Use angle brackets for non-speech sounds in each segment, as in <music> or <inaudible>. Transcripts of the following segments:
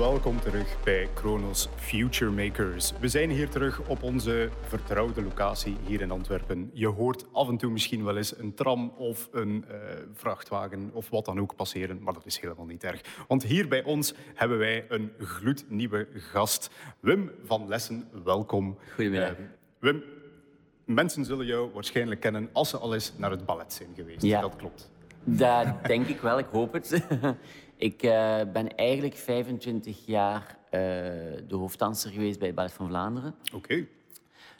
welkom terug bij Kronos Future Makers. We zijn hier terug op onze vertrouwde locatie hier in Antwerpen. Je hoort af en toe misschien wel eens een tram of een uh, vrachtwagen of wat dan ook passeren, maar dat is helemaal niet erg. Want hier bij ons hebben wij een gloednieuwe gast. Wim van Lessen, welkom. Goedemiddag. Uh, Wim, mensen zullen jou waarschijnlijk kennen als ze al eens naar het ballet zijn geweest. Ja. Dat klopt. Dat denk ik wel, ik hoop het. <laughs> ik uh, ben eigenlijk 25 jaar uh, de hoofddanser geweest bij het Ballet van Vlaanderen. Oké. Okay.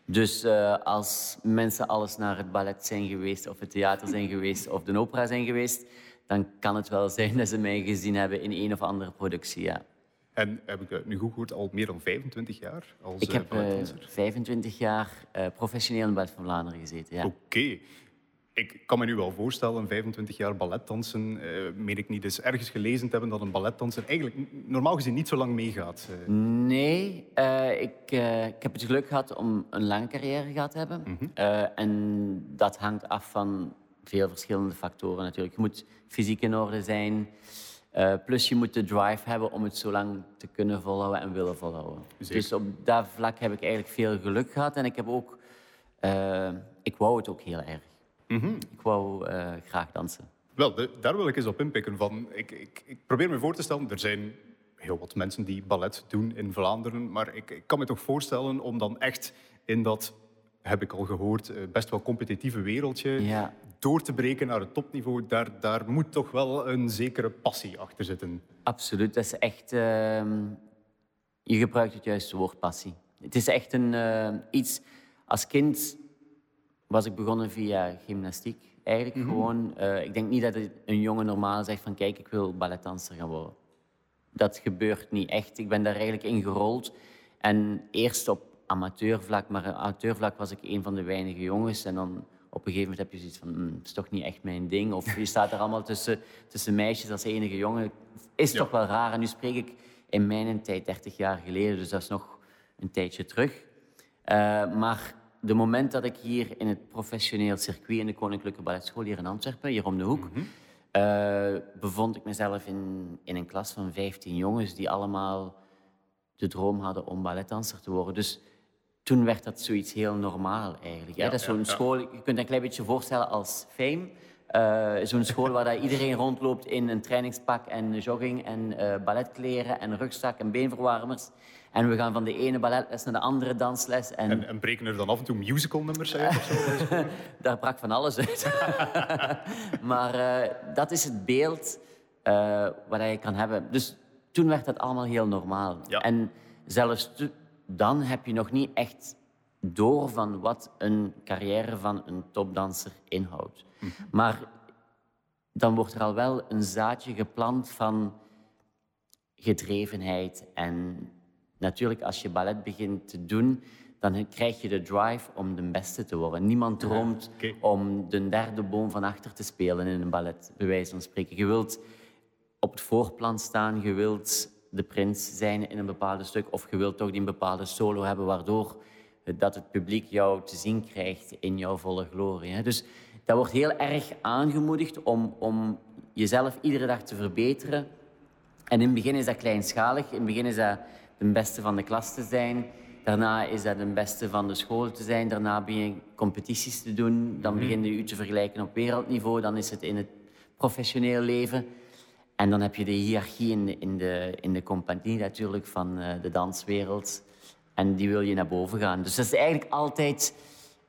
Dus uh, als mensen alles naar het ballet zijn geweest, of het theater zijn geweest, of de opera zijn geweest, dan kan het wel zijn dat ze mij gezien hebben in een of andere productie, ja. En heb ik nu goed gehoord, al meer dan 25 jaar als Ik heb 25 jaar professioneel in het Ballet van Vlaanderen gezeten, ja. Oké. Okay ik kan me nu wel voorstellen, 25 jaar balletdansen, uh, meen ik niet eens ergens gelezen te hebben dat een balletdanser eigenlijk normaal gezien niet zo lang meegaat. Uh. Nee, uh, ik, ik heb het geluk gehad om een lange carrière gehad te hebben. Mm -hmm. en dat hangt af van veel verschillende factoren natuurlijk. Je moet fysiek in orde zijn, plus je moet de drive hebben om het zo lang te kunnen volhouden en willen volhouden. Zeker. Dus op dat vlak heb ik eigenlijk veel geluk gehad en ik heb ook, ik wou het ook heel erg. Mm -hmm. Ik wou uh, graag dansen. Wel, de, daar wil ik eens op inpikken. Van, ik, ik, ik, probeer me voor te stellen, er zijn heel wat mensen die ballet doen in Vlaanderen, maar ik, ik kan me toch voorstellen om dan echt in dat, heb ik al gehoord, best wel competitieve wereldje ja. door te breken naar het topniveau. Daar, daar moet toch wel een zekere passie achter zitten. Absoluut, dat is echt... Uh, je gebruikt het juiste woord passie. Het is echt een, uh, iets... Als kind was ik begonnen via gymnastiek. Eigenlijk mm -hmm. gewoon, uh, ik denk niet dat een jongen normaal zegt van kijk, ik wil balletdanser gaan worden. Dat gebeurt niet echt. Ik ben daar eigenlijk in gerold. En eerst op amateurvlak, maar op amateurvlak was ik een van de weinige jongens. En dan op een gegeven moment heb je zoiets van, mm, het is toch niet echt mijn ding. Of je staat er allemaal tussen, tussen meisjes als enige jongen. Is ja. toch wel raar. En nu spreek ik in mijn tijd, 30 jaar geleden, dus dat is nog een tijdje terug. Uh, maar de moment dat ik hier in het professioneel circuit in de Koninklijke Balletschool hier in Antwerpen, hier om de hoek, mm -hmm. uh, bevond ik mezelf in, in een klas van 15 jongens die allemaal de droom hadden om balletdanser te worden. Dus toen werd dat zoiets heel normaal eigenlijk. Ja, dat is zo'n ja, school, je kunt een klein beetje voorstellen als Fame. Uh, zo'n school waar <laughs> iedereen rondloopt in een trainingspak en jogging en uh, balletkleren en rugzak en beenverwarmers. En we gaan van de ene balletles naar de andere dansles. En, en, en breken er dan af en toe musicalnummers uit of zo? <laughs> Daar brak van alles uit. <laughs> maar uh, dat is het beeld wat je kan hebben. Dus toen werd dat allemaal heel normaal. Ja. En zelfs dan heb je nog niet echt door van wat een carrière van een topdanser inhoudt. -hmm. Maar dan wordt er al wel een zaadje geplant van gedrevenheid. En natuurlijk, als je ballet begint te doen, dan krijg je de drive om de beste te worden. Niemand droomt okay. om de derde boom van achter te spelen in een ballet, bij wijze van spreken. Je wilt op het voorplan staan, je wilt de prins zijn in een bepaald stuk, of je wilt toch die een bepaalde solo hebben, waardoor dat het publiek jou te zien krijgt in jouw volle glorie. Dus dat wordt heel erg aangemoedigd om, om jezelf iedere dag te verbeteren. En in het begin is dat kleinschalig. In het begin is dat de beste van de klas te zijn. Daarna is dat de beste van de school te zijn. Daarna begin je competities te doen. Dan begin je je te vergelijken op wereldniveau. Dan is het in het professioneel leven. En dan heb je de hiërarchie in de, in de, in de compagnie natuurlijk van de danswereld. En die wil je naar boven gaan. Dus dat is eigenlijk altijd...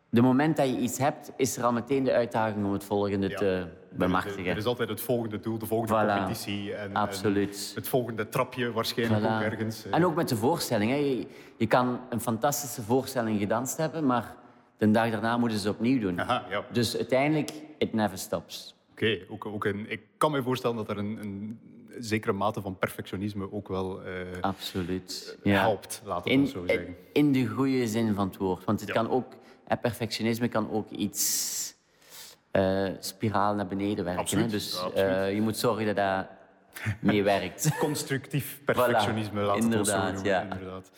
De moment dat je iets hebt, is er al meteen de uitdaging om het volgende ja. te bemachtigen. Er is altijd het volgende doel, de volgende voilà. competitie. En, Absoluut. En het volgende trapje waarschijnlijk voilà. ook ergens. En ook met de voorstelling. Hè. Je, je, kan een fantastische voorstelling gedanst hebben, maar de dag daarna moeten ze opnieuw doen. Aha, ja. Dus uiteindelijk, it never stops. Oké, okay, ook, ook een, ik kan me voorstellen dat er een, een zekere mate van perfectionisme ook wel uh, Absoluut. helpt, laten we in, het zo zeggen. In de goede zin van het woord. Want het ja. kan ook, perfectionisme kan ook iets uh, spiraal naar beneden werken. Absoluut, hè? Dus. Uh, je moet zorgen dat dat mee werkt. <laughs> Constructief perfectionisme, voilà. het inderdaad. Ja. Inderdaad.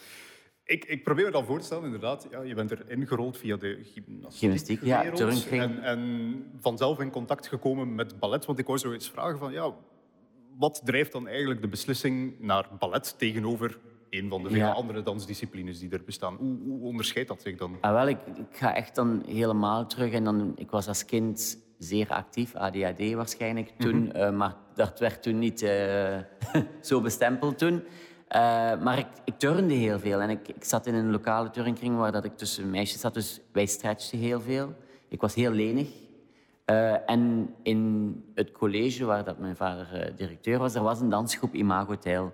Ik, ik, probeer me dan voor te stellen, inderdaad, ja, je bent er ingerold via de gymnastiek. Gymnastiek, ja, en, en vanzelf in contact gekomen met ballet. Want ik wou zo eens vragen van, ja, wat drijft dan eigenlijk de beslissing naar ballet tegenover een van de vele Ja. andere dansdisciplines die er bestaan? Hoe, hoe onderscheidt dat zich dan? Ah, wel, ik, ik ga echt dan helemaal terug. En dan, ik was als kind zeer actief, ADHD waarschijnlijk toen. eh, maar dat werd toen niet eh, <laughs> zo bestempeld toen. Eh, maar ik, ik turnde heel veel. En ik, ik zat in een lokale turnkring waar dat ik tussen meisjes zat. Dus wij stretchten heel veel. Ik was heel lenig. En in het college waar dat mijn vader directeur was, er was een dansgroep Imago Tijl.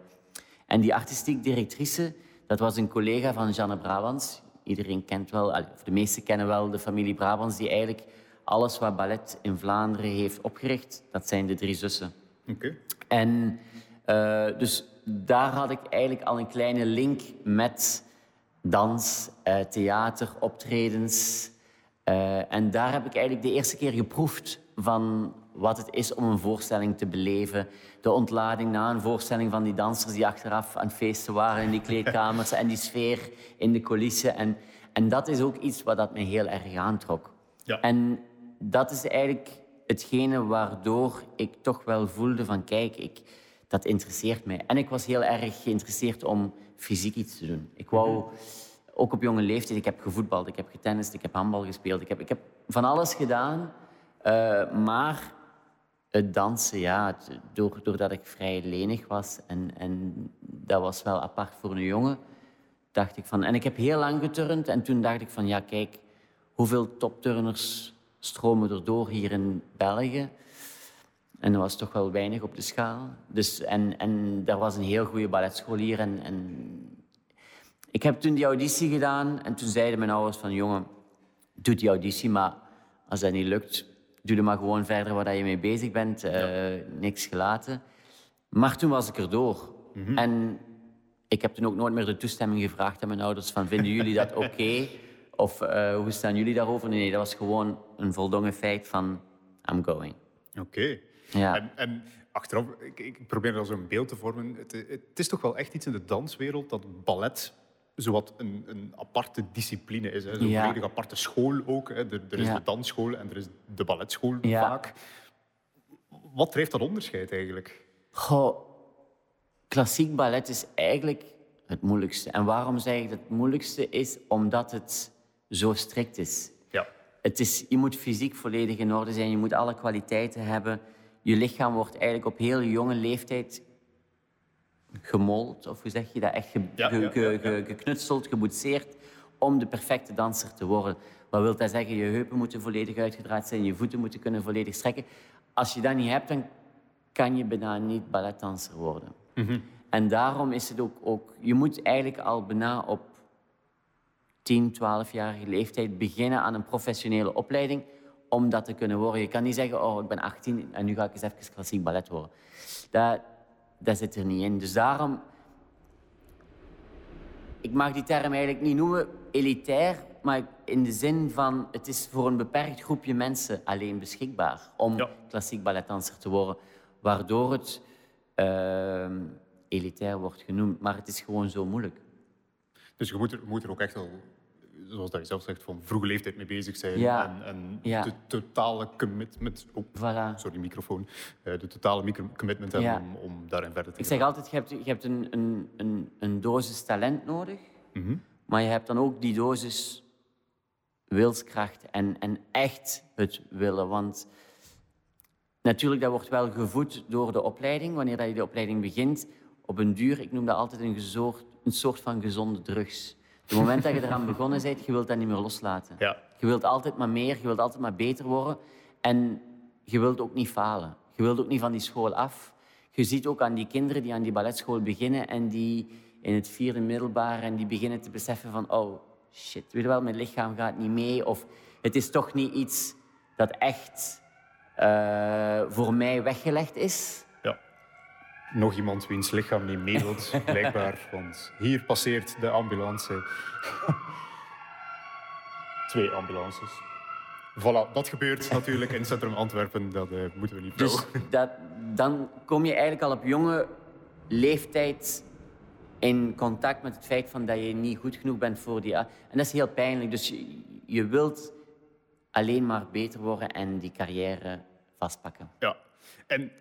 En die artistiek directrice, dat was een collega van Janne Brabants. Iedereen kent wel, of de meesten kennen wel de familie Brabants, die eigenlijk alles wat ballet in Vlaanderen heeft opgericht, dat zijn de drie zussen. Oké. En eh, dus daar had ik eigenlijk al een kleine link met dans, eh, theater, optredens. Eh, en daar heb ik eigenlijk de eerste keer geproefd van wat het is om een voorstelling te beleven. De ontlading na een voorstelling van die dansers die achteraf aan het feesten waren in die kleedkamers en die sfeer in de coulissen. En, en dat is ook iets wat dat me heel erg aantrok. Ja. En dat is eigenlijk hetgene waardoor ik toch wel voelde van kijk, ik, dat interesseert mij. En ik was heel erg geïnteresseerd om fysiek iets te doen. Ik wou, ook op jonge leeftijd, ik heb gevoetbald, ik heb getennist, ik heb handbal gespeeld. Ik heb, ik heb van alles gedaan. eh, maar het dansen, ja, doordat ik vrij lenig was en, en dat was wel apart voor een jongen, dacht ik van... En ik heb heel lang geturnd en toen dacht ik van, ja, kijk, hoeveel topturners stromen er door hier in België? En dat was toch wel weinig op de schaal. Dus, en, en was een heel goede balletschool. En, en ik heb toen die auditie gedaan en toen zeiden mijn ouders van... Jongen, doe die auditie, maar als dat niet lukt... Doe er maar gewoon verder waar je mee bezig bent. eh, Niks gelaten. Maar toen was ik erdoor. En ik heb toen ook nooit meer de toestemming gevraagd aan mijn ouders van... Vinden jullie dat <laughs> oké? Of eh, hoe staan jullie daarover? Nee, nee, dat was gewoon een voldongen feit van... I'm going. Oké. Ja. En, en achteraf, ik, ik probeer er zo'n beeld te vormen. Het, het is toch wel echt iets in de danswereld dat ballet zowat een, een aparte discipline is. Hè. Zo'n Ja. volledig aparte school ook. Hè. Er, er is Ja. de dansschool en er is de balletschool Ja. vaak. Wat drijft dat onderscheid eigenlijk? Goh, klassiek ballet is eigenlijk het moeilijkste. En waarom zeg ik dat het moeilijkste is? Omdat het zo strikt is. Ja. Het is je moet fysiek volledig in orde zijn, je moet alle kwaliteiten hebben. Je lichaam wordt eigenlijk op heel jonge leeftijd gemold, of hoe zeg je dat? Echt ge, Ja, ge- ja, ge- ja, ja. ge- geknutseld, geboetseerd om de perfecte danser te worden. Wat wil dat zeggen? Je heupen moeten volledig uitgedraaid zijn, je voeten moeten kunnen volledig strekken. Als je dat niet hebt, dan kan je bijna niet balletdanser worden. En daarom is het ook, ook... Je moet eigenlijk al bijna op 10, 12-jarige leeftijd beginnen aan een professionele opleiding om dat te kunnen worden. Je kan niet zeggen, oh, ik ben 18 en nu ga ik eens even klassiek ballet worden. Dat, dat zit er niet in. Dus daarom... Ik mag die term eigenlijk niet noemen elitair, maar in de zin van het is voor een beperkt groepje mensen alleen beschikbaar om Ja. klassiek balletdanser te worden, waardoor het ehm, elitair wordt genoemd. Maar het is gewoon zo moeilijk. Dus je moet er, moet er ook echt al, zoals dat je zelf zegt, van vroege leeftijd mee bezig zijn. Ja. En, en Ja. de totale commitment... Oh, Voilà. sorry, microfoon. Eh, de totale micro- commitment hebben Ja. om, om daarin verder te Ik gaan. zeg altijd, je hebt, je hebt een, een, een, een dosis talent nodig, maar je hebt dan ook die dosis wilskracht en, en echt het willen. Want natuurlijk, dat wordt wel gevoed door de opleiding. Wanneer dat je de opleiding begint, op een duur, ik noem dat altijd een, gezoort, een soort van gezonde drugs. Het moment dat je eraan begonnen bent, je wilt dat niet meer loslaten. Ja. Je wilt altijd maar meer, je wilt altijd maar beter worden. En je wilt ook niet falen. Je wilt ook niet van die school af. Je ziet ook aan die kinderen die aan die balletschool beginnen en die in het vierde middelbaar en die beginnen te beseffen van oh shit, weet je wel, mijn lichaam gaat niet mee of het is toch niet iets dat echt eh, voor mij weggelegd is. Nog iemand wiens lichaam niet meedoet, <laughs> blijkbaar. Want hier passeert de ambulance. <laughs> Twee ambulances. Voilà, dat gebeurt natuurlijk in Centrum Antwerpen. Dat eh, moeten we niet Dus <laughs> dat, dan kom je eigenlijk al op jonge leeftijd in contact met het feit van dat je niet goed genoeg bent voor die... En dat is heel pijnlijk. Dus je, je wilt alleen maar beter worden en die carrière vastpakken. Ja. En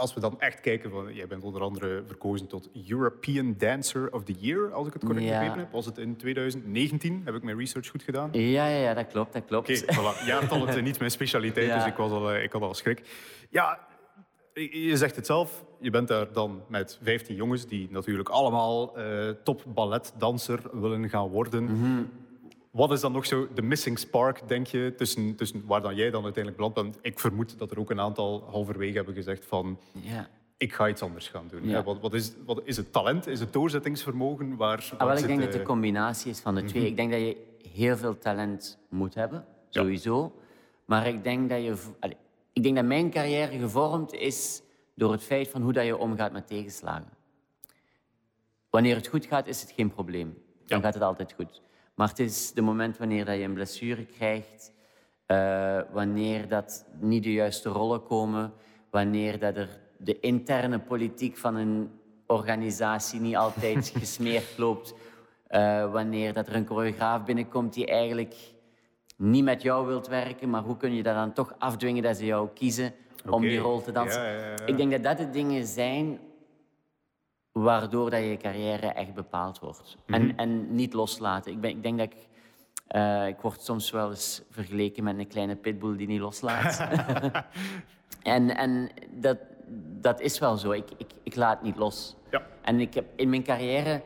als we dan echt kijken, van, jij bent onder andere verkozen tot European Dancer of the Year, als ik het correct Ja. begrepen heb. Was het in 2019? Heb ik mijn research goed gedaan? Ja, ja, ja, dat klopt, dat klopt. Oké, voilà. jaartallen zijn niet mijn specialiteit, <laughs> Ja. dus ik, was al, eh, ik had al schrik. Ja, je zegt het zelf, je bent daar dan met 15 jongens die natuurlijk allemaal eh, top balletdanser willen gaan worden. Mhm. Wat is dan nog zo de missing spark, denk je, tussen, tussen waar dan jij dan uiteindelijk beland bent? Ik vermoed dat er ook een aantal halverwege hebben gezegd van Ja. ik ga iets anders gaan doen. Ja. Wat, wat, is, wat is het talent? Is het doorzettingsvermogen? Waar, Ah, wel, ik denk dat het een combinatie is van de twee. Ik denk dat je heel veel talent moet hebben, Ja. sowieso. Maar ik denk dat je... allee, ik denk dat mijn carrière gevormd is door het feit van hoe dat je omgaat met tegenslagen. Wanneer het goed gaat, is het geen probleem. Dan Ja. gaat het altijd goed. Maar het is de moment wanneer dat je een blessure krijgt, eh, wanneer dat niet de juiste rollen komen, wanneer dat er de interne politiek van een organisatie niet altijd <laughs> gesmeerd loopt, eh, wanneer dat er een choreograaf binnenkomt die eigenlijk niet met jou wilt werken, maar hoe kun je dat dan toch afdwingen dat ze jou kiezen om die rol te dansen? Ja, ja, ja. Ik denk dat dat de dingen zijn waardoor dat je carrière echt bepaald wordt. Mhm. en, en niet loslaten. Ik, ben, ik denk dat ik... eh, ik word soms wel eens vergeleken met een kleine pitbull die niet loslaat. <laughs> en en dat, dat is wel zo. Ik, ik, ik laat niet los. Ja. En ik heb, in mijn carrière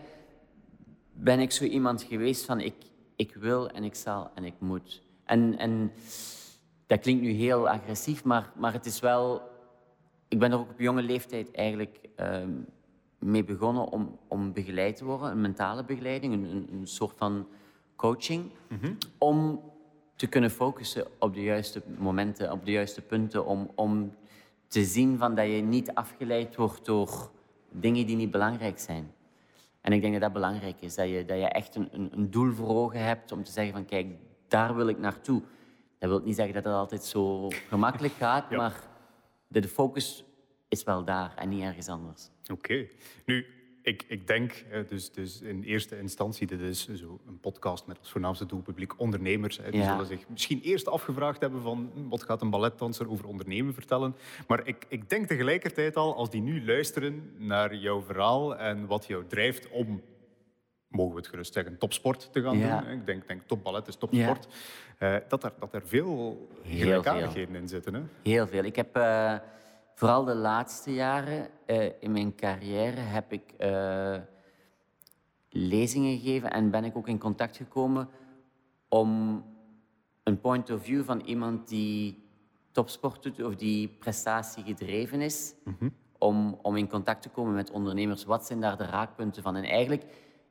ben ik zo iemand geweest van ik, ik wil en ik zal en ik moet. En, en dat klinkt nu heel agressief, maar, maar het is wel... Ik ben er ook op jonge leeftijd eigenlijk ehm, mee begonnen om, om begeleid te worden. Een mentale begeleiding, een, een, soort van coaching. Om te kunnen focussen op de juiste momenten, op de juiste punten. Om, om te zien van dat je niet afgeleid wordt door dingen die niet belangrijk zijn. En ik denk dat dat belangrijk is. Dat je, dat je echt een, een, een doel voor ogen hebt om te zeggen van kijk, daar wil ik naartoe. Dat wil niet zeggen dat het altijd zo gemakkelijk gaat, Ja. maar de focus is wel daar en niet ergens anders. Oké. Nu, ik, ik denk, dus, dus in eerste instantie, dit is zo een podcast met als voornaamste doelpubliek ondernemers. Hè, die Ja. zullen zich misschien eerst afgevraagd hebben van hm, wat gaat een balletdanser over ondernemen vertellen. Maar ik, ik denk tegelijkertijd al, als die nu luisteren naar jouw verhaal en wat jou drijft om, mogen we het gerust zeggen, topsport te gaan Ja. doen. Ik denk, denk topballet is topsport. eh, dat, er, dat er veel gelijkaardigheden in zitten. Hè? Heel veel. Ik heb eh, vooral de laatste jaren eh, in mijn carrière heb ik eh, lezingen gegeven en ben ik ook in contact gekomen om een point of view van iemand die topsport doet of die prestatiegedreven is, om, om in contact te komen met ondernemers. Wat zijn daar de raakpunten van? En eigenlijk,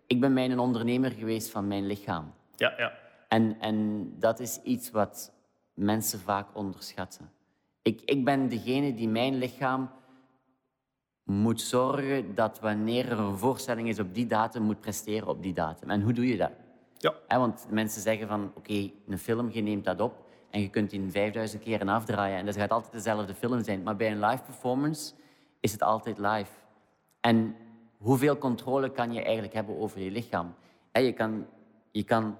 ik ben mij een ondernemer geweest van mijn lichaam. Ja, ja. En, en dat is iets wat mensen vaak onderschatten. Ik, ik ben degene die mijn lichaam moet zorgen dat wanneer er een voorstelling is op die datum, moet presteren op die datum. En hoe doe je dat? Ja. Want mensen zeggen van, oké, een film, je neemt dat op en je kunt die 5000 keer afdraaien en dat gaat altijd dezelfde film zijn. Maar bij een live performance is het altijd live. En hoeveel controle kan je eigenlijk hebben over je lichaam? Je, kan, je kan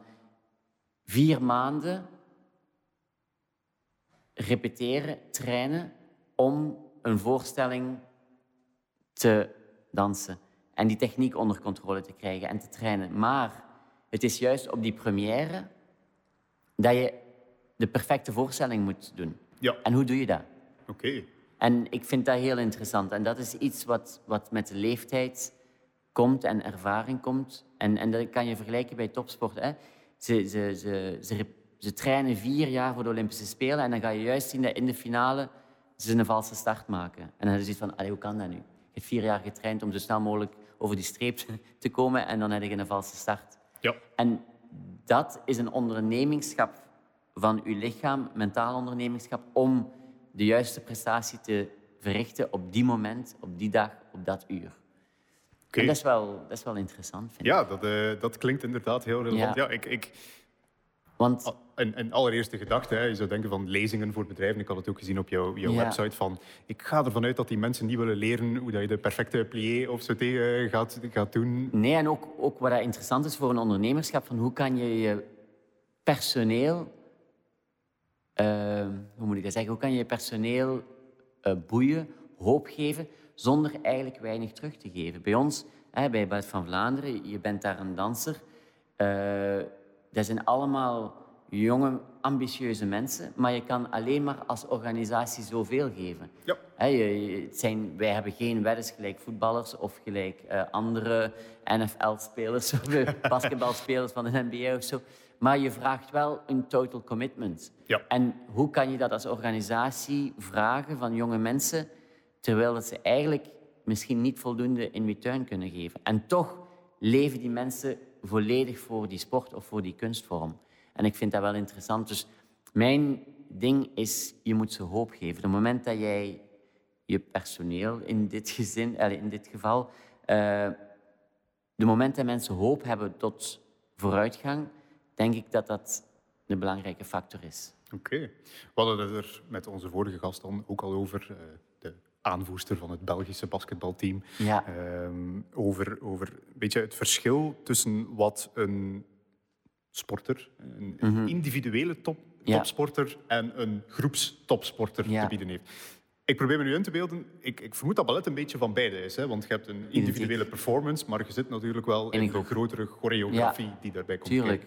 vier maanden repeteren, trainen om een voorstelling te dansen en die techniek onder controle te krijgen en te trainen. Maar het is juist op die première dat je de perfecte voorstelling moet doen. Ja. En hoe doe je dat? Oké. En ik vind dat heel interessant. En dat is iets wat, wat met de leeftijd komt en ervaring komt. En, en dat kan je vergelijken bij topsport. Hè. Ze, ze, ze, ze, ze trainen vier jaar voor de Olympische Spelen en dan ga je juist zien dat in de finale ze een valse start maken. En dan is het van, allee, hoe kan dat nu? Je hebt vier jaar getraind om zo snel mogelijk over die streep <laughs> te komen en dan heb je een valse start. Ja. En dat is een ondernemingschap van uw lichaam, mentaal ondernemingschap, om de juiste prestatie te verrichten op die moment, op die dag, op dat uur. En dat is, wel, dat is wel interessant, vind ik. Ja, dat, eh, dat klinkt inderdaad heel relevant. Ja. Ja. ik, ik, Want een, een allereerste gedachte, hè, je zou denken van lezingen voor bedrijven. Ik had het ook gezien op jouw, jouw Ja. website. Van, ik ga ervan uit dat die mensen niet willen leren hoe dat je de perfecte plié of zo tegen gaat, gaat doen. nee, en ook, ook wat dat interessant is voor een ondernemerschap, van hoe kan je je personeel, eh, hoe moet ik dat zeggen, hoe kan je je personeel eh, boeien, hoop geven zonder eigenlijk weinig terug te geven. Bij ons, hè, bij Ballet van Vlaanderen, je bent daar een danser. Uh, dat zijn allemaal jonge, ambitieuze mensen, maar je kan alleen maar als organisatie zoveel geven. Ja. het zijn, wij hebben geen weddens gelijk voetballers of gelijk uh, andere NFL-spelers of <laughs> basketbalspelers van de NBA of zo. Maar je vraagt wel een total commitment. Ja. En hoe kan je dat als organisatie vragen van jonge mensen, terwijl dat ze eigenlijk misschien niet voldoende in return kunnen geven? En toch leven die mensen volledig voor die sport of voor die kunstvorm. En ik vind dat wel interessant. Dus mijn ding is, je moet ze hoop geven. Op het moment dat jij je personeel in dit, gezin, in dit geval, uh, de moment dat mensen hoop hebben tot vooruitgang, denk ik dat dat een belangrijke factor is. Oké. We hadden het er met onze vorige gast dan ook al over. De aanvoerster van het Belgische basketbalteam. Ja. Uh, over, over een beetje het verschil tussen wat een sporter, een mhm. individuele top, topsporter en een groepstopsporter te bieden heeft. Ik probeer me nu in te beelden. Ik, ik, vermoed dat ballet een beetje van beide is. Hè? Want je hebt een individuele performance, maar je zit natuurlijk wel in, de grotere choreografie die daarbij komt. Tuurlijk.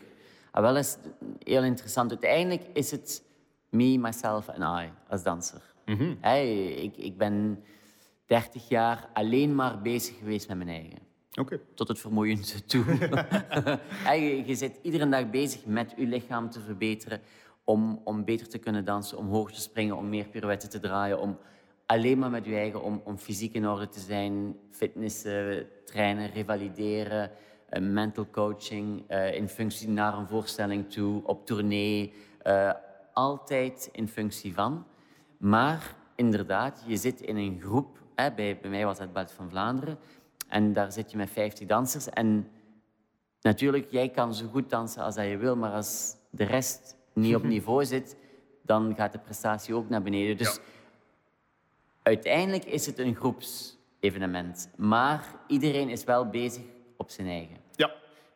Ah, wel is heel interessant. Uiteindelijk is het me, myself en I als danser. Mm ik, ik ben 30 jaar alleen maar bezig geweest met mijn eigen. Tot het vermoeiende <laughs> toe. <laughs> je, je zit iedere dag bezig met je lichaam te verbeteren. Om, om beter te kunnen dansen, om hoog te springen, om meer pirouetten te draaien. Om alleen maar met je eigen, om, om fysiek in orde te zijn. Fitnessen, trainen, revalideren. Uh, mental coaching. Uh, in functie naar een voorstelling toe. Op tournee. Uh, altijd in functie van. Maar inderdaad, je zit in een groep. Hè, bij, bij mij was het Ballet van Vlaanderen en daar zit je met 50 dansers. En natuurlijk, jij kan zo goed dansen als dat je wil, maar als de rest niet op <laughs> niveau zit, dan gaat de prestatie ook naar beneden. Dus uiteindelijk is het een groepsevenement. Maar iedereen is wel bezig op zijn eigen.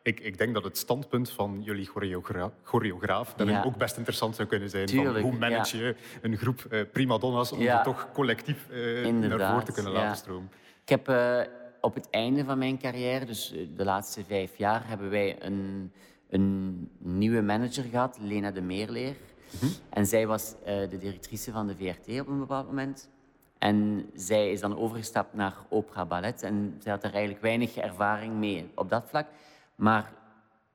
Ik, ik denk dat het standpunt van jullie choreogra choreograaf dan ook best interessant zou kunnen zijn. van hoe manage je een groep uh, prima donna's om ja. toch collectief uh, naar voren te kunnen laten stromen? Ik heb... Uh, op het einde van mijn carrière, dus eh, de laatste vijf jaar, hebben wij een, een nieuwe manager gehad, Lena de Meerleer. Mhm. En zij was de directrice van de VRT op een bepaald moment. En zij is dan overgestapt naar opera ballet. En zij had er eigenlijk weinig ervaring mee op dat vlak. Maar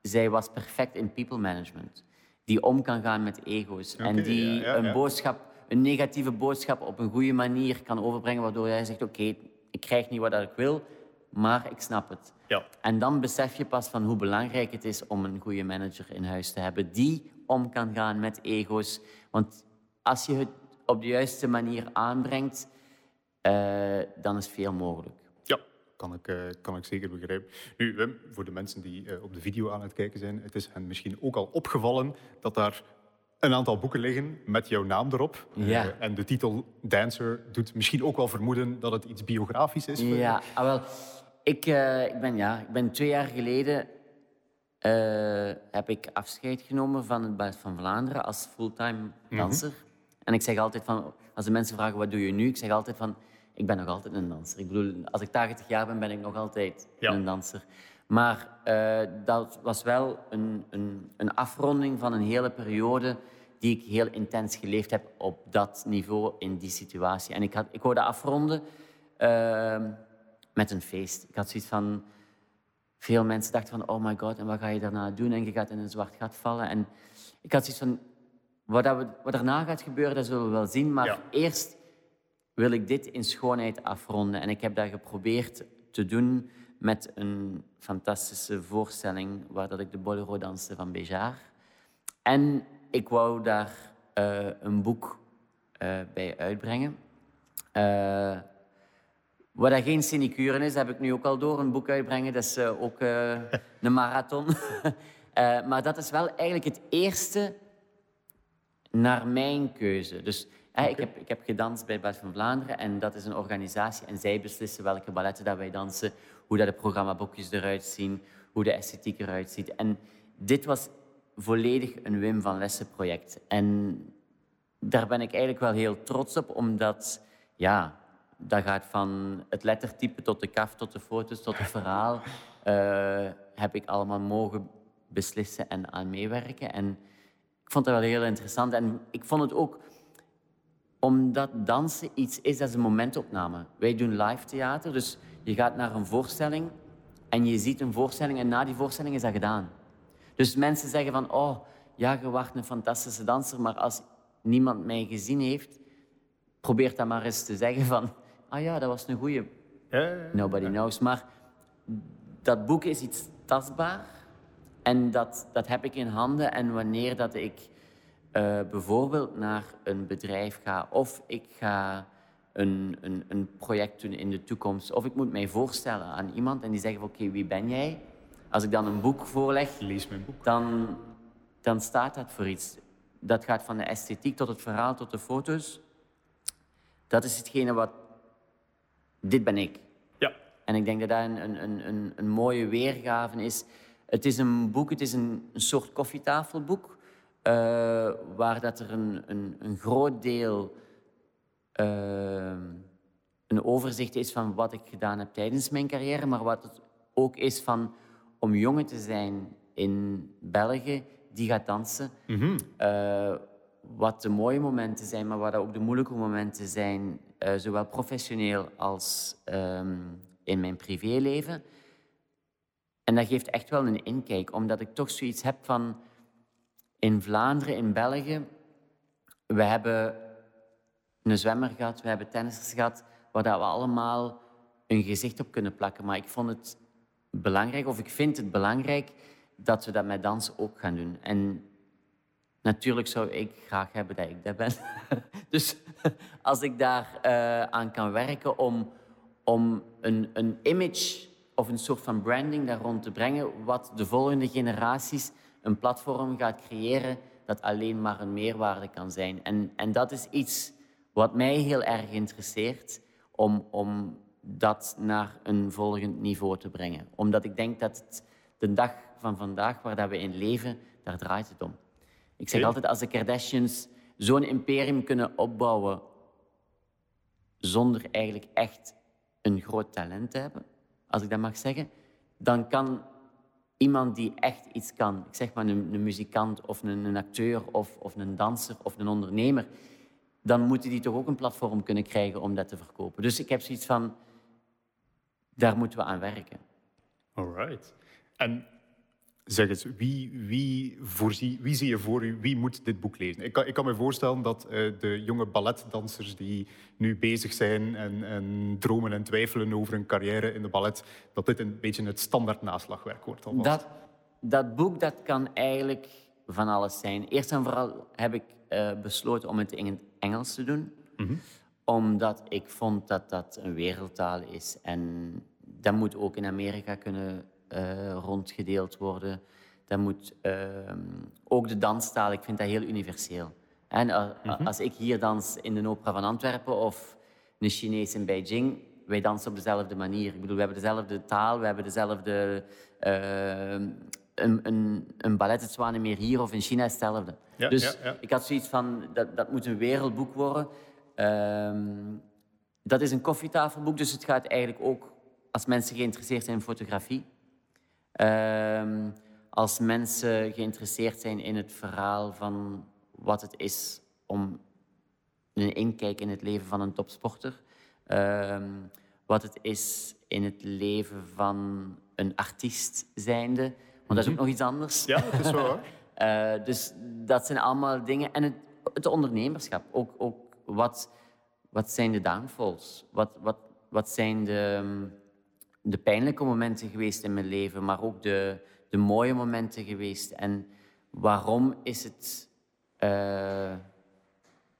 zij was perfect in people management. Die om kan gaan met ego's. en die een boodschap, een negatieve boodschap op een goede manier kan overbrengen. Waardoor jij zegt, oké, ik krijg niet wat ik wil maar ik snap het. Ja. En dan besef je pas van hoe belangrijk het is om een goede manager in huis te hebben die om kan gaan met ego's. Want als je het op de juiste manier aanbrengt, uh, dan is veel mogelijk. Kan ik, uh, kan ik zeker begrijpen. Nu, Wim, voor de mensen die uh, op de video aan het kijken zijn, het is hen misschien ook al opgevallen dat daar een aantal boeken liggen met jouw naam erop. Ja. Uh, en de titel Dancer doet misschien ook wel vermoeden dat het iets biografisch is. Ja, ah, wel. Ik, uh, ik, ben, ja, ik ben twee jaar geleden uh, heb ik afscheid genomen van het Ballet van Vlaanderen als fulltime mhm. danser. En ik zeg altijd van, als de mensen vragen wat doe je nu, ik zeg altijd van, ik ben nog altijd een danser. Ik bedoel, als ik 80 jaar ben, ben ik nog altijd een danser. Maar uh, dat was wel een, een, een, afronding van een hele periode die ik heel intens geleefd heb op dat niveau, in die situatie. En ik, had, ik dat afronden ehm, met een feest. Ik had zoiets van... Veel mensen dachten van, oh my god, en wat ga je daarna doen? En je gaat in een zwart gat vallen. En ik had zoiets van, wat, dat we, wat daarna gaat gebeuren, dat zullen we wel zien. Maar eerst wil ik dit in schoonheid afronden. En ik heb dat geprobeerd te doen met een fantastische voorstelling waar dat ik de bolero danste van Béjar. En ik wou daar uh, een boek uh, bij uitbrengen. Uh, wat dat geen sinecure is, heb ik nu ook al door. Een boek uitbrengen, dat is ook <laughs> een marathon. <laughs> maar dat is wel eigenlijk het eerste naar mijn keuze. Dus ik, heb, ik heb gedanst bij Ballet van Vlaanderen en dat is een organisatie en zij beslissen welke balletten dat wij dansen, hoe dat de programmaboekjes eruit zien, hoe de esthetiek eruit ziet. En dit was volledig een Wim van Lessen project. En daar ben ik eigenlijk wel heel trots op, omdat ja, dat gaat van het lettertype tot de kaf, tot de foto's, tot het verhaal. Uh, <laughs> heb ik allemaal mogen beslissen en aan meewerken. En ik vond dat wel heel interessant. En ik vond het ook omdat dansen iets is, dat is een momentopname. Wij doen live theater, dus je gaat naar een voorstelling en je ziet een voorstelling en na die voorstelling is dat gedaan. Dus mensen zeggen van, oh, ja, je wacht een fantastische danser, maar als niemand mij gezien heeft, probeer dan maar eens te zeggen van, ah ja, dat was een goeie. Nobody knows. Maar dat boek is iets tastbaar en dat, dat heb ik in handen. En wanneer dat ik uh, bijvoorbeeld naar een bedrijf ga of ik ga een, een, een, project doen in de toekomst of ik moet mij voorstellen aan iemand en die zegt oké, wie ben jij? Als ik dan een boek voorleg, Lees mijn boek. Dan, dan staat dat voor iets. Dat gaat van de esthetiek tot het verhaal tot de foto's. Dat is hetgene wat... Dit ben ik. Ja. En ik denk dat dat een, een, een, een mooie weergave is. Het is een boek, het is een, een soort koffietafelboek. Uh, waar dat er een, een, een groot deel uh, een overzicht is van wat ik gedaan heb tijdens mijn carrière, maar wat het ook is van om jongen te zijn in België die gaat dansen. Mm uh, wat de mooie momenten zijn, maar wat ook de moeilijke momenten zijn, zowel professioneel als um, in mijn privéleven. En dat geeft echt wel een inkijk, omdat ik toch zoiets heb van in Vlaanderen, in België, we hebben een zwemmer gehad, we hebben tennissers gehad, waar we allemaal een gezicht op kunnen plakken. Maar ik vond het belangrijk, of ik vind het belangrijk, dat we dat met dans ook gaan doen. En natuurlijk zou ik graag hebben dat ik dat ben. <laughs> dus <laughs> als ik daar uh, aan kan werken om, om een, een image of een soort van branding daar rond te brengen, wat de volgende generaties een platform gaat creëren dat alleen maar een meerwaarde kan zijn. En, en dat is iets wat mij heel erg interesseert om, om dat naar een volgend niveau te brengen. Omdat ik denk dat het de dag van vandaag waar dat we in leven, daar draait het om. Ik zeg altijd, als de Kardashians zo'n imperium kunnen opbouwen zonder eigenlijk echt een groot talent te hebben, als ik dat mag zeggen, dan kan iemand die echt iets kan, ik zeg maar een, een muzikant of een, een acteur of, of, een danser of een ondernemer, dan moeten die toch ook een platform kunnen krijgen om dat te verkopen. Dus ik heb zoiets van, daar moeten we aan werken. All right. En Zeg eens, wie, wie, voorzie, wie zie je voor u, wie moet dit boek lezen? Ik kan, ik kan me voorstellen dat uh, de jonge balletdansers die nu bezig zijn en, en, dromen en twijfelen over een carrière in de ballet, dat dit een beetje het standaard naslagwerk wordt. Dat, dat boek dat kan eigenlijk van alles zijn. Eerst en vooral heb ik uh, besloten om het in het Engels te doen. Mm -hmm. Omdat ik vond dat dat een wereldtaal is. En dat moet ook in Amerika kunnen rondgedeeld worden. Dat moet uh, ook de danstaal, ik vind dat heel universeel. En uh, mm-hmm. als ik hier dans in de opera van Antwerpen of een Chinees in Beijing, wij dansen op dezelfde manier. Ik bedoel, we hebben dezelfde taal, we hebben dezelfde... Ehm, een, een, een ballet het Zwanemeer hier of in China is hetzelfde. Ja, dus ja, ja. ik had zoiets van, dat, dat moet een wereldboek worden. Um, dat is een koffietafelboek, dus het gaat eigenlijk ook, als mensen geïnteresseerd zijn in fotografie, Um, als mensen geïnteresseerd zijn in het verhaal van wat het is om een inkijk in het leven van een topsporter. Um, wat het is in het leven van een artiest zijnde. Want dat is ook mhm. nog iets anders. Ja, dat is wel uh, <laughs> dus dat zijn allemaal dingen. En het, het ondernemerschap. Ook, ook wat, wat zijn de downfalls? Wat, wat, wat zijn de de pijnlijke momenten geweest in mijn leven, maar ook de, de mooie momenten geweest. En waarom is het uh,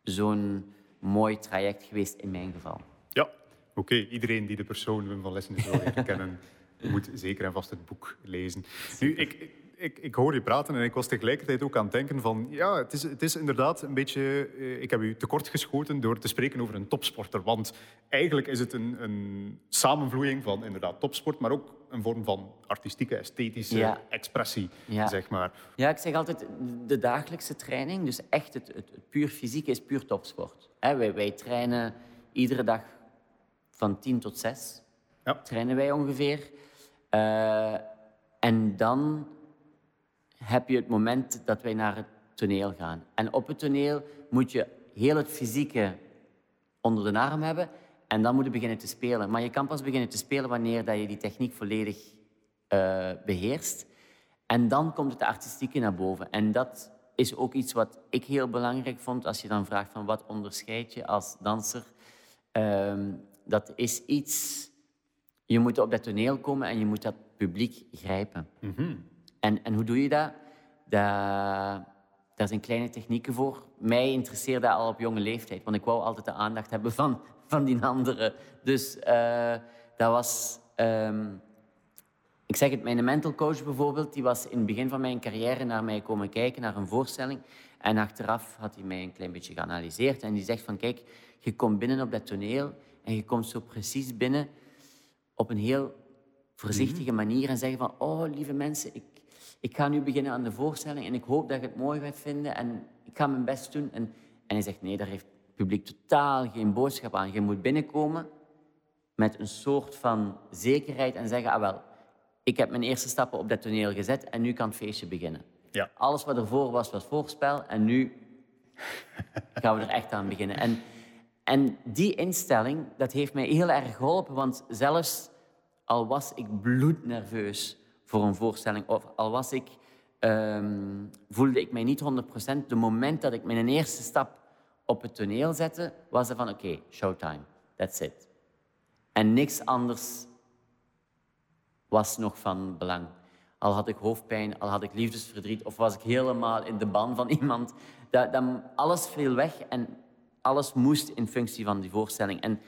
zo'n mooi traject geweest in mijn geval? Ja, oké. Iedereen die de persoon Wim van Lessen wil kennen, <laughs> moet zeker en vast het boek lezen. Nu, ik, ik, ik hoor je praten en ik was tegelijkertijd ook aan het denken van... Ja, het is, het is inderdaad een beetje... Eh, ik heb u tekort geschoten door te spreken over een topsporter. Want eigenlijk is het een, een samenvloeiing van inderdaad topsport, maar ook een vorm van artistieke, esthetische expressie, ja. zeg maar. Ja, ik zeg altijd, de dagelijkse training, dus echt het, het, het puur fysiek, is puur topsport. wij, wij trainen iedere dag van tien tot zes Ja. trainen wij ongeveer. Eh, en dan heb je het moment dat wij naar het toneel gaan. En op het toneel moet je heel het fysieke onder de arm hebben en dan moet je beginnen te spelen. Maar je kan pas beginnen te spelen wanneer dat je die techniek volledig eh, beheerst. En dan komt het artistieke naar boven. En dat is ook iets wat ik heel belangrijk vond als je dan vraagt van wat onderscheid je als danser. Ehm, dat is iets, je moet op dat toneel komen en je moet dat publiek grijpen. En, en hoe doe je dat? dat? Daar zijn kleine technieken voor. Mij interesseerde dat al op jonge leeftijd, want ik wou altijd de aandacht hebben van, van die anderen. Dus eh, dat was... ehm, ik zeg het, mijn mental coach bijvoorbeeld, die was in het begin van mijn carrière naar mij komen kijken, naar een voorstelling. En achteraf had hij mij een klein beetje geanalyseerd. En die zegt van, kijk, je komt binnen op dat toneel en je komt zo precies binnen op een heel voorzichtige manier en zeggen van, oh, lieve mensen, ik, ik ga nu beginnen aan de voorstelling en ik hoop dat je het mooi gaat vinden en ik ga mijn best doen. En, en hij zegt, nee, daar heeft het publiek totaal geen boodschap aan. Je moet binnenkomen met een soort van zekerheid en zeggen, ah wel, ik heb mijn eerste stappen op dat toneel gezet en nu kan het feestje beginnen. Ja. Alles wat ervoor was, was voorspel en nu <laughs> gaan we er echt aan beginnen. En, en die instelling, dat heeft mij heel erg geholpen, want zelfs al was ik bloednerveus voor een voorstelling, of al was ik, ehm, voelde ik mij niet 100%, de moment dat ik mijn eerste stap op het toneel zette, was er van oké, showtime, that's it. En niks anders was nog van belang. Al had ik hoofdpijn, al had ik liefdesverdriet, of was ik helemaal in de ban van <laughs> iemand. Dat, dat, alles viel weg en alles moest in functie van die voorstelling. En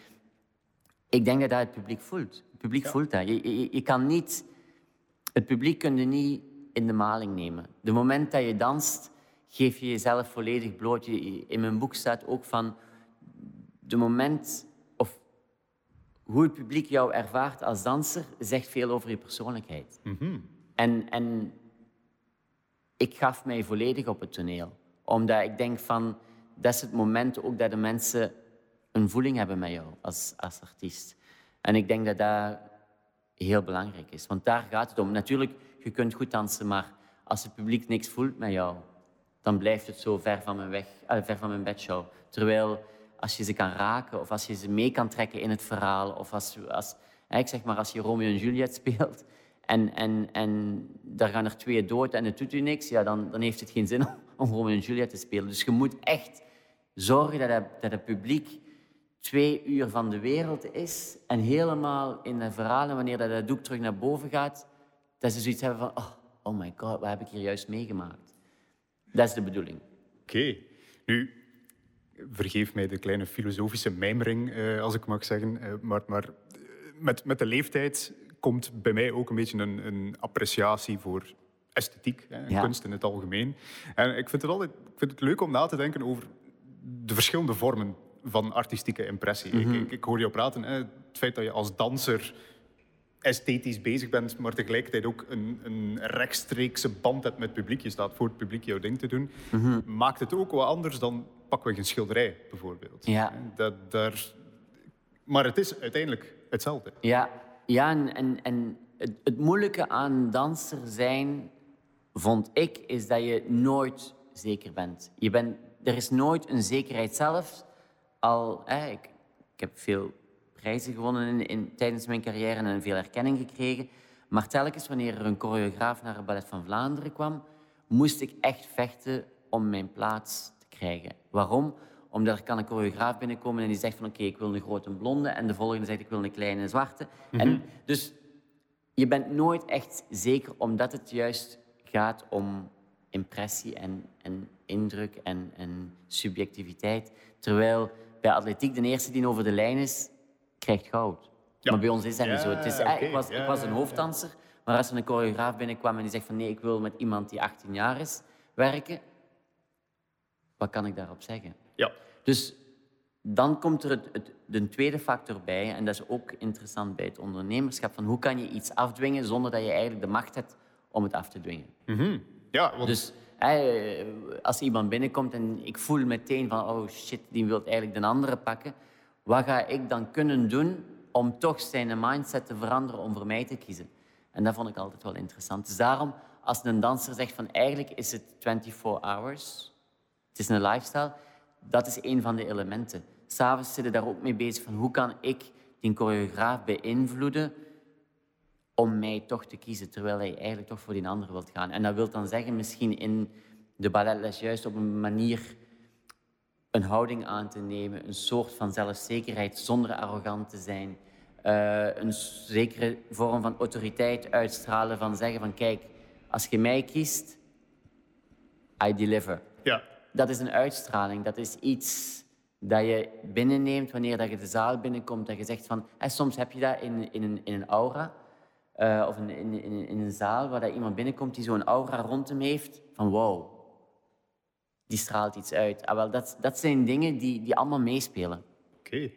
ik denk dat dat het publiek voelt. Het publiek voelt dat. Je, je, je kan niet... Het publiek kun je niet in de maling nemen. De moment dat je danst, geef je jezelf volledig bloot. In mijn boek staat ook van... De moment... Of hoe het publiek jou ervaart als danser, zegt veel over je persoonlijkheid. En, en ik gaf mij volledig op het toneel. Omdat ik denk van, dat is het moment ook dat de mensen een voeling hebben met jou als, als artiest. En ik denk dat dat heel belangrijk is. Want daar gaat het om. Natuurlijk, je kunt goed dansen, maar als het publiek niks voelt met jou, dan blijft het zo ver van mijn, weg, eh, ver van mijn bedshow. Terwijl als je ze kan raken of als je ze mee kan trekken in het verhaal, of als, als ik zeg maar als je Romeo en Juliet speelt en, en, en daar gaan er twee dood en het doet u niks, ja, dan, dan heeft het geen zin om, om Romeo en Juliet te spelen. Dus je moet echt zorgen dat dat het publiek twee uur van de wereld is en helemaal in de verhalen, wanneer dat, dat doek terug naar boven gaat, dat ze zoiets hebben van, oh, oh my god, wat heb ik hier juist meegemaakt? Dat is de bedoeling. Oké. Nu, vergeef mij de kleine filosofische mijmering, eh, als ik mag zeggen. eh, maar maar eh, met, met de leeftijd komt bij mij ook een beetje een, een appreciatie voor esthetiek en Ja. kunst in het algemeen. En ik vind het altijd ik vind het leuk om na te denken over de verschillende vormen van artistieke impressie. ik, ik, ik hoor jou praten, hè, het feit dat je als danser esthetisch bezig bent, maar tegelijkertijd ook een, een rechtstreekse band hebt met het publiek. Je staat voor het publiek jouw ding te doen. Maakt het ook wat anders dan pakweg een schilderij, bijvoorbeeld. Ja. Dat, daar... Maar het is uiteindelijk hetzelfde. Ja, ja en, en, en het, het moeilijke aan danser zijn, vond ik, is dat je nooit zeker bent. Je bent er is nooit een zekerheid zelf. Al, ik, ik heb veel prijzen gewonnen in, in, tijdens mijn carrière en veel erkenning gekregen. Maar telkens wanneer er een choreograaf naar het Ballet van Vlaanderen kwam, moest ik echt vechten om mijn plaats te krijgen. Waarom? Omdat er kan een choreograaf binnenkomen en die zegt van oké, ik wil een grote blonde. En de volgende zegt ik wil een kleine zwarte. En dus je bent nooit echt zeker, omdat het juist gaat om impressie en, en indruk en, en subjectiviteit. Terwijl bij atletiek de eerste die over de lijn is, krijgt goud. Ja. Maar bij ons is dat niet zo. Het is, oké. ik, was, ik was een hoofddanser, maar als er een choreograaf binnenkwam en die zegt van nee, ik wil met iemand die 18 jaar is werken, wat kan ik daarop zeggen? Ja. Dus dan komt er het, het, de tweede factor bij, en dat is ook interessant bij het ondernemerschap, van hoe kan je iets afdwingen zonder dat je eigenlijk de macht hebt om het af te dwingen. Ja, want Dus als iemand binnenkomt en ik voel meteen van, oh shit, die wil eigenlijk de andere pakken, wat ga ik dan kunnen doen om toch zijn mindset te veranderen om voor mij te kiezen. En dat vond ik altijd wel interessant. Dus daarom, als een danser zegt van eigenlijk is het 24 hours, het is een lifestyle, dat is een van de elementen. S'avonds zitten daar ook mee bezig van hoe kan ik die choreograaf beïnvloeden om mij toch te kiezen, terwijl hij eigenlijk toch voor die ander wilt gaan. En dat wil dan zeggen misschien in de balletles juist op een manier een houding aan te nemen, een soort van zelfzekerheid zonder arrogant te zijn, uh, een zekere vorm van autoriteit uitstralen, van zeggen van kijk, als je mij kiest, I deliver. Ja. Dat is een uitstraling, dat is iets dat je binnenneemt wanneer dat je de zaal binnenkomt, dat je zegt van, en soms heb je dat in, in, een, in een aura, uh, of in, in, in, in, een zaal waar dat iemand binnenkomt die zo'n aura rond hem heeft, van wow, die straalt iets uit. Ah, wel, dat, dat zijn dingen die, die allemaal meespelen. Oké.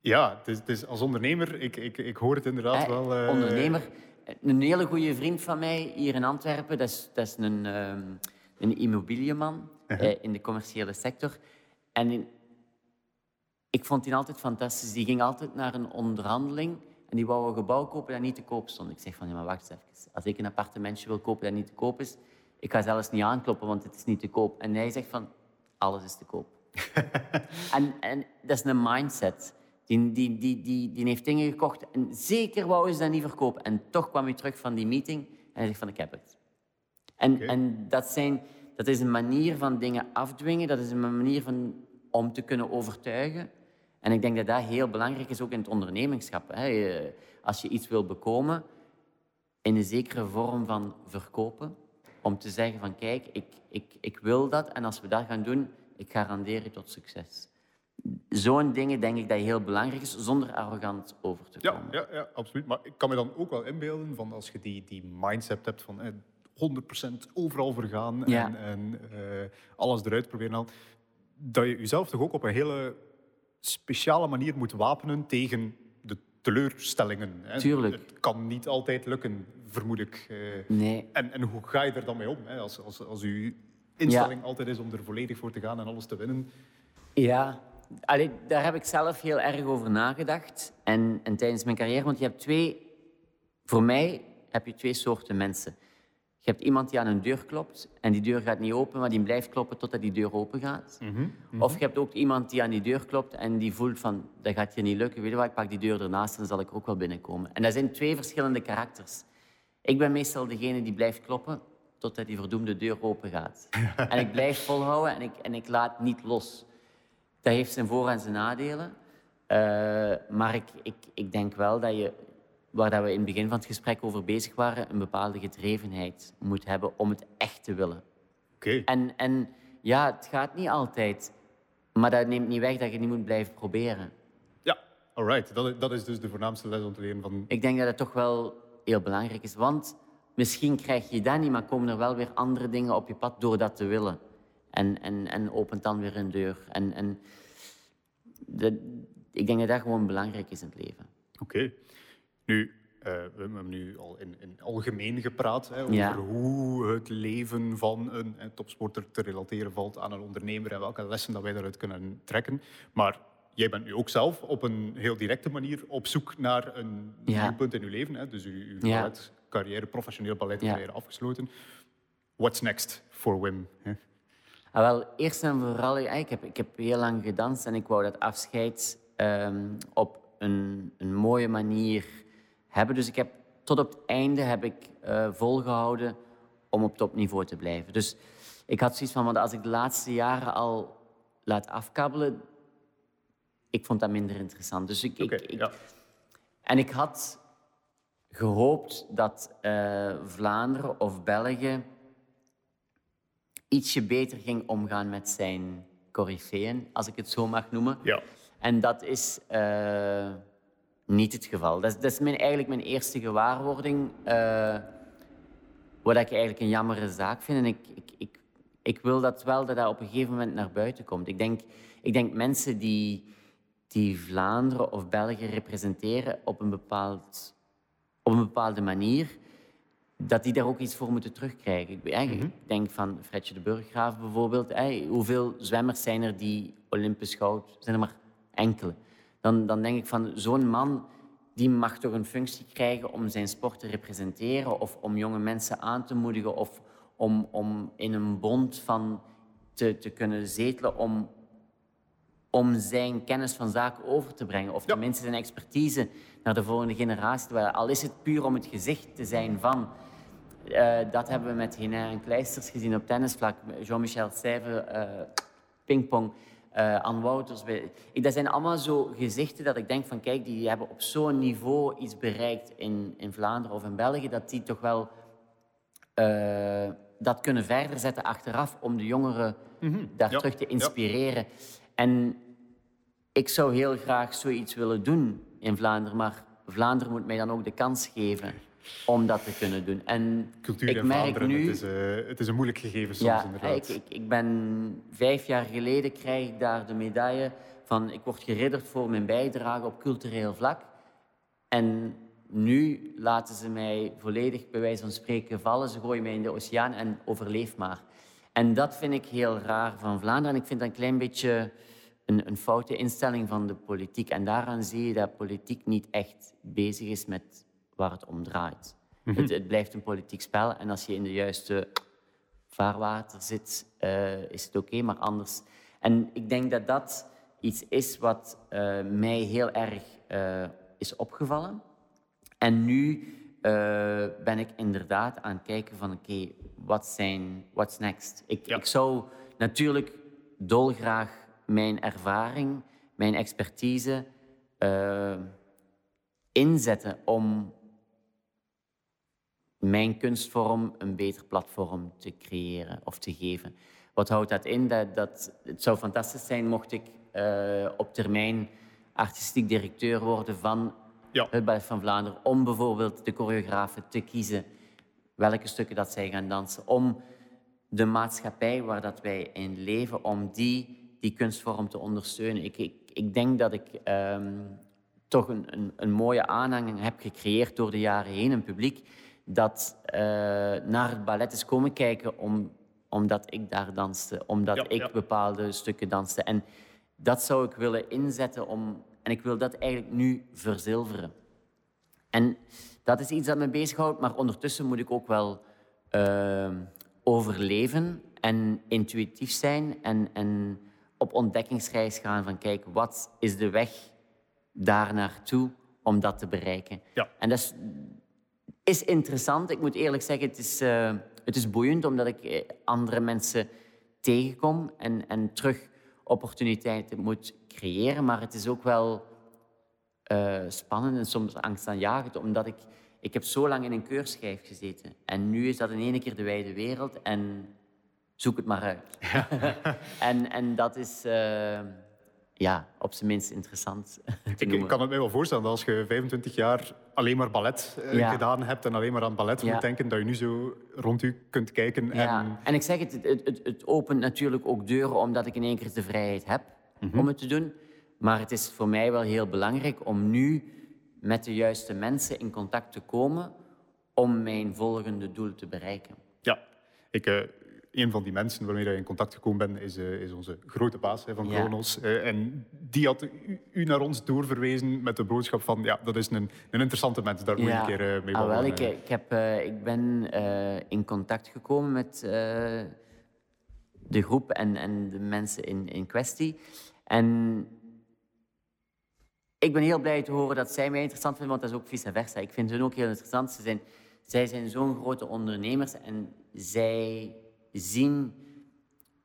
Ja, dus, dus, als ondernemer, ik, ik, ik hoor het inderdaad eh, wel. Uh... Ondernemer, een hele goede vriend van mij hier in Antwerpen, dat is, dat is een, um, een immobilieman uh -huh. in de commerciële sector. En ik vond die altijd fantastisch. Die ging altijd naar een onderhandeling en die wou een gebouw kopen dat niet te koop stond. Ik zeg van, ja, maar wacht eens even. Als ik een appartementje wil kopen dat niet te koop is, ik ga zelfs niet aankloppen, want het is niet te koop. En hij zegt van, alles is te koop. <laughs> en, en dat is een mindset. Die, die, die, die, die heeft dingen gekocht en zeker wou ze dat niet verkopen. En toch kwam hij terug van die meeting en hij zegt van, ik heb het. En, okay. en dat, zijn, dat is een manier van dingen afdwingen. Dat is een manier van, om te kunnen overtuigen. En ik denk dat dat heel belangrijk is, ook in het ondernemingschap. Hè. Als je iets wil bekomen, in een zekere vorm van verkopen, om te zeggen van kijk, ik, ik, ik wil dat en als we dat gaan doen, ik garandeer je tot succes. Zo'n dingen denk ik dat heel belangrijk is, zonder arrogant over te komen. Ja, ja, ja, absoluut. Maar ik kan me dan ook wel inbeelden van als je die, die mindset hebt van eh, 100% overal vergaan Ja. en, en eh, alles eruit proberen halen, dat je jezelf toch ook op een hele speciale manier moet wapenen tegen de teleurstellingen. Hè? Tuurlijk. Het kan niet altijd lukken, vermoed ik. eh. Nee. En, en hoe ga je er dan mee om? Hè? Als, als, als uw instelling altijd is om er volledig voor te gaan en alles te winnen. Ja, Allee, daar heb ik zelf heel erg over nagedacht. En, en tijdens mijn carrière, want je hebt twee... Voor mij heb je twee soorten mensen. Je hebt iemand die aan een deur klopt en die deur gaat niet open, maar die blijft kloppen totdat die deur open gaat. Of je hebt ook iemand die aan die deur klopt en die voelt van, dat gaat je niet lukken. Weet je wat, ik pak die deur ernaast en dan zal ik ook wel binnenkomen. En dat zijn twee verschillende karakters. Ik ben meestal degene die blijft kloppen totdat die verdoemde deur open gaat. <laughs> en ik blijf volhouden en ik, en ik laat niet los. Dat heeft zijn voor- en zijn nadelen. Uh, maar ik, ik, ik denk wel dat je, waar dat we in het begin van het gesprek over bezig waren, een bepaalde gedrevenheid moet hebben om het echt te willen. Oké. En, en ja, het gaat niet altijd. Maar dat neemt niet weg dat je niet moet blijven proberen. Ja, alright. Dat, dat is dus de voornaamste les om te leren van... Ik denk dat het toch wel heel belangrijk is. Want misschien krijg je dat niet, maar komen er wel weer andere dingen op je pad door dat te willen. En, en, en opent dan weer een deur. En, en de, ik denk dat dat gewoon belangrijk is in het leven. Oké. Nu, uh, we hebben nu al in, in algemeen gepraat hè, over Ja. hoe het leven van een, een topsporter te relateren valt aan een ondernemer en welke lessen dat wij daaruit kunnen trekken. Maar jij bent nu ook zelf op een heel directe manier op zoek naar een Ja. nieuw punt in uw leven. Hè? Dus uw, uw Ja. balletcarrière, professioneel Ja. balletcarrière afgesloten. What's next for Wim? hè? Ah, wel, eerst en vooral, ik heb, ik heb heel lang gedanst en ik wou dat afscheid ehm, op een, een mooie manier hebben. Dus ik heb tot op het einde heb ik eh, volgehouden om op topniveau te blijven. Dus ik had zoiets van, want als ik de laatste jaren al laat afkabbelen, ik vond dat minder interessant. Dus ik, Oké, ik, ik, ja. en ik had gehoopt dat eh, Vlaanderen of België ietsje beter ging omgaan met zijn coryfeeën, als ik het zo mag noemen. Ja. En dat is eh, niet het geval. Dat is, dat is mijn, eigenlijk mijn eerste gewaarwording, eh, wat ik eigenlijk een jammere zaak vind. En ik, ik, ik, ik wil dat wel dat dat op een gegeven moment naar buiten komt. Ik denk, ik denk mensen die, die Vlaanderen of België representeren op een, bepaald, op een bepaalde manier, dat die daar ook iets voor moeten terugkrijgen. Ik, ik denk van Fredje de Burggraaf bijvoorbeeld. Hoeveel zwemmers zijn er die Olympisch goud... zijn er maar enkele. Dan, dan denk ik van zo'n man die mag toch een functie krijgen om zijn sport te representeren of om jonge mensen aan te moedigen of om, om in een bond van te, te kunnen zetelen om, om zijn kennis van zaken over te brengen. Of tenminste zijn expertise naar de volgende generatie. Al is het puur om het gezicht te zijn van... Uh, dat hebben we met René en Kleisters gezien op tennisvlak. Jean-Michel Stijve, uh, pingpong, uh, Wouters. Dat zijn allemaal zo gezichten dat ik denk van... Kijk, die hebben op zo'n niveau iets bereikt in, in Vlaanderen of in België... dat die toch wel dat kunnen verder zetten achteraf om de jongeren mhm. daar terug te inspireren. En ik zou heel graag zoiets willen doen in Vlaanderen, maar Vlaanderen moet mij dan ook de kans geven om dat te kunnen doen. En Cultuur ik in merk nu, het, is, uh, het is een moeilijk gegeven soms ja, inderdaad. Ik, ik, ik, ben vijf jaar geleden krijg ik daar de medaille van ik word geridderd voor mijn bijdrage op cultureel vlak. En nu laten ze mij volledig, bij wijze van spreken, vallen. Ze gooien mij in de oceaan en overleef maar. En dat vind ik heel raar van Vlaanderen. En ik vind dat een klein beetje een, een foute instelling van de politiek. En daaraan zie je dat politiek niet echt bezig is met waar het om draait. Mhm. het, het, blijft een politiek spel. En als je in de juiste vaarwater zit, uh, is het oké, maar anders. En ik denk dat dat iets is wat uh, mij heel erg uh, is opgevallen. En nu ben ik inderdaad aan het kijken van oké, okay, wat zijn, what's next? Ik, ik zou natuurlijk dolgraag mijn ervaring, mijn expertise uh, inzetten om mijn kunstvorm een beter platform te creëren of te geven. Wat houdt dat in? Dat, dat, het zou fantastisch zijn mocht ik uh, op termijn artistiek directeur worden van ja. het Ballet van Vlaanderen, om bijvoorbeeld de choreografen te kiezen welke stukken dat zij gaan dansen, om de maatschappij waar dat wij in leven, om die, die kunstvorm te ondersteunen. Ik, ik, ik denk dat ik ehm, toch een, een, een, mooie aanhang heb gecreëerd door de jaren heen, een publiek dat uh, naar het ballet is komen kijken om, omdat ik daar danste, omdat ik bepaalde stukken danste. En dat zou ik willen inzetten om en ik wil dat eigenlijk nu verzilveren. En dat is iets dat me bezighoudt, maar ondertussen moet ik ook wel uh, overleven en intuïtief zijn en, en op ontdekkingsreis gaan van kijk, wat is de weg daar naartoe om dat te bereiken. Ja. En dat is, is interessant. Ik moet eerlijk zeggen, het is, uh, het is boeiend omdat ik eh, andere mensen tegenkom en, en terug opportuniteiten moet creëren, maar het is ook wel uh, spannend en soms angstaanjagend, omdat ik, ik heb zo lang in een keurschijf gezeten. En nu is dat in één keer de wijde wereld en zoek het maar uit. Ja. <laughs> en, en dat is... Uh, ja, op zijn minst interessant <laughs> ik, ik, kan het mij wel voorstellen dat als je 25 jaar alleen maar ballet uh, gedaan hebt en alleen maar aan ballet moet denken, dat je nu zo rond u kunt kijken. En... en ik zeg het, het, het, het, opent natuurlijk ook deuren omdat ik in één keer de vrijheid heb mhm. om het te doen. Maar het is voor mij wel heel belangrijk om nu met de juiste mensen in contact te komen om mijn volgende doel te bereiken. Ja, ik, uh, een van die mensen waarmee je in contact gekomen bent, is, uh, is onze grote baas hè, van Kronos. Ja. Uh, en die had u, u, naar ons doorverwezen met de boodschap van ja, dat is een, een interessante mens, daar moet je een keer mee ah, wel, ik, ik, heb, ik ben in contact gekomen met de groep en, en de mensen in, in kwestie. En ik ben heel blij te horen dat zij mij interessant vinden, want dat is ook vice versa. Ik vind hun ook heel interessant. Ze zijn, zij zijn zo'n grote ondernemers en zij zien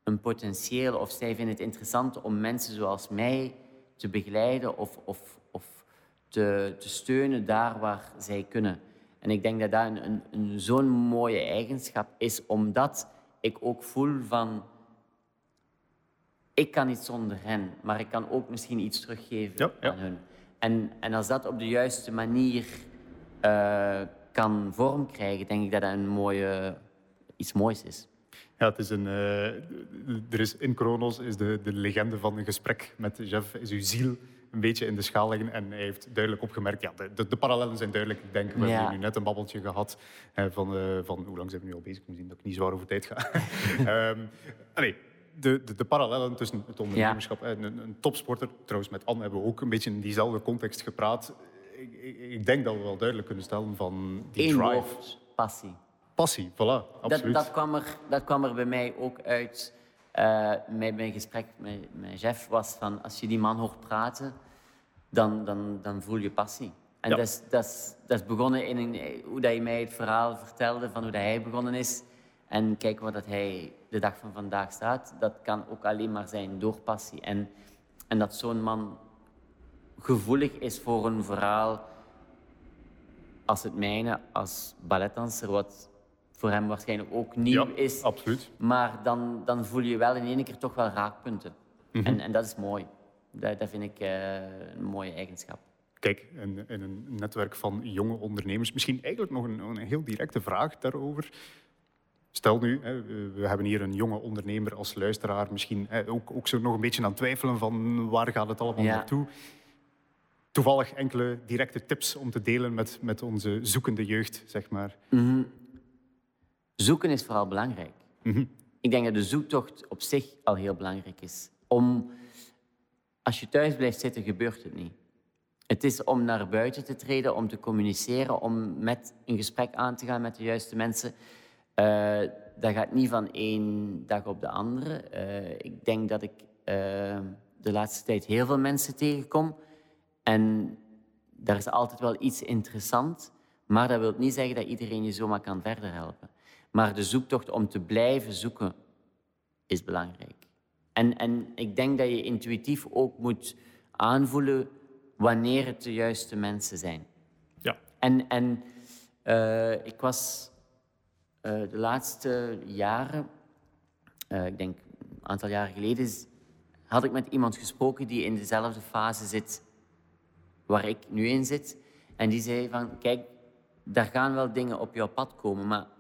een potentieel of zij vinden het interessant om mensen zoals mij te begeleiden of, of, of te, te steunen daar waar zij kunnen. En ik denk dat dat een, een, een zo'n mooie eigenschap is, omdat ik ook voel van ik kan niet zonder hen, maar ik kan ook misschien iets teruggeven aan hun. En, en als dat op de juiste manier uh, kan vorm krijgen, denk ik dat dat een mooie, iets moois is. Ja, het is een, uh, er is in Kronos is de, de legende van een gesprek met Jeff, is uw ziel een beetje in de schaal leggen. En hij heeft duidelijk opgemerkt, ja, de, de, parallellen zijn duidelijk. Ik denk, we hebben nu net een babbeltje gehad van, uh, van hoe lang zijn we nu al bezig? Misschien dat ik niet zwaar over tijd ga. <laughs> um, de, de, de parallellen tussen het ondernemerschap en een, een, topsporter, trouwens met Anne hebben we ook een beetje in diezelfde context gepraat. Ik, ik, ik denk dat we wel duidelijk kunnen stellen van die Eén drive. woord, passie. Passie, voilà, absoluut. Dat, dat, kwam er, dat kwam er bij mij ook uit. Uh, met mijn gesprek met, met Jeff was van als je die man hoort praten, dan, dan, dan voel je passie. En ja. dat, is, dat, is, dat is begonnen in een, hoe dat je mij het verhaal vertelde van hoe dat hij begonnen is. En kijk waar dat hij de dag van vandaag staat. Dat kan ook alleen maar zijn door passie. En, en dat zo'n man gevoelig is voor een verhaal als het mijne, als balletdanser, wat voor hem waarschijnlijk ook nieuw ja, is. absoluut. Maar dan, dan voel je wel in één keer toch wel raakpunten. Mhm. en, en dat is mooi. Dat, dat vind ik uh, een mooie eigenschap. Kijk, in, in, een netwerk van jonge ondernemers, misschien eigenlijk nog een, een heel directe vraag daarover. Stel nu, we hebben hier een jonge ondernemer als luisteraar, misschien ook, ook zo nog een beetje aan het twijfelen van waar gaat het allemaal Ja. naartoe. Toevallig enkele directe tips om te delen met, met onze zoekende jeugd, zeg maar. Mhm. Zoeken is vooral belangrijk. Mhm. Ik denk dat de zoektocht op zich al heel belangrijk is. Om, als je thuis blijft zitten, gebeurt het niet. Het is om naar buiten te treden, om te communiceren, om met een gesprek aan te gaan met de juiste mensen. Eh, dat gaat niet van één dag op de andere. Eh, ik denk dat ik eh, de laatste tijd heel veel mensen tegenkom. En daar is altijd wel iets interessant. Maar dat wil niet zeggen dat iedereen je zomaar kan verder helpen. Maar de zoektocht om te blijven zoeken is belangrijk. En, en ik denk dat je intuïtief ook moet aanvoelen wanneer het de juiste mensen zijn. Ja. En, en uh, ik was uh, de laatste jaren, uh, ik denk een aantal jaren geleden, had ik met iemand gesproken die in dezelfde fase zit waar ik nu in zit. En die zei van, kijk, daar gaan wel dingen op jouw pad komen, maar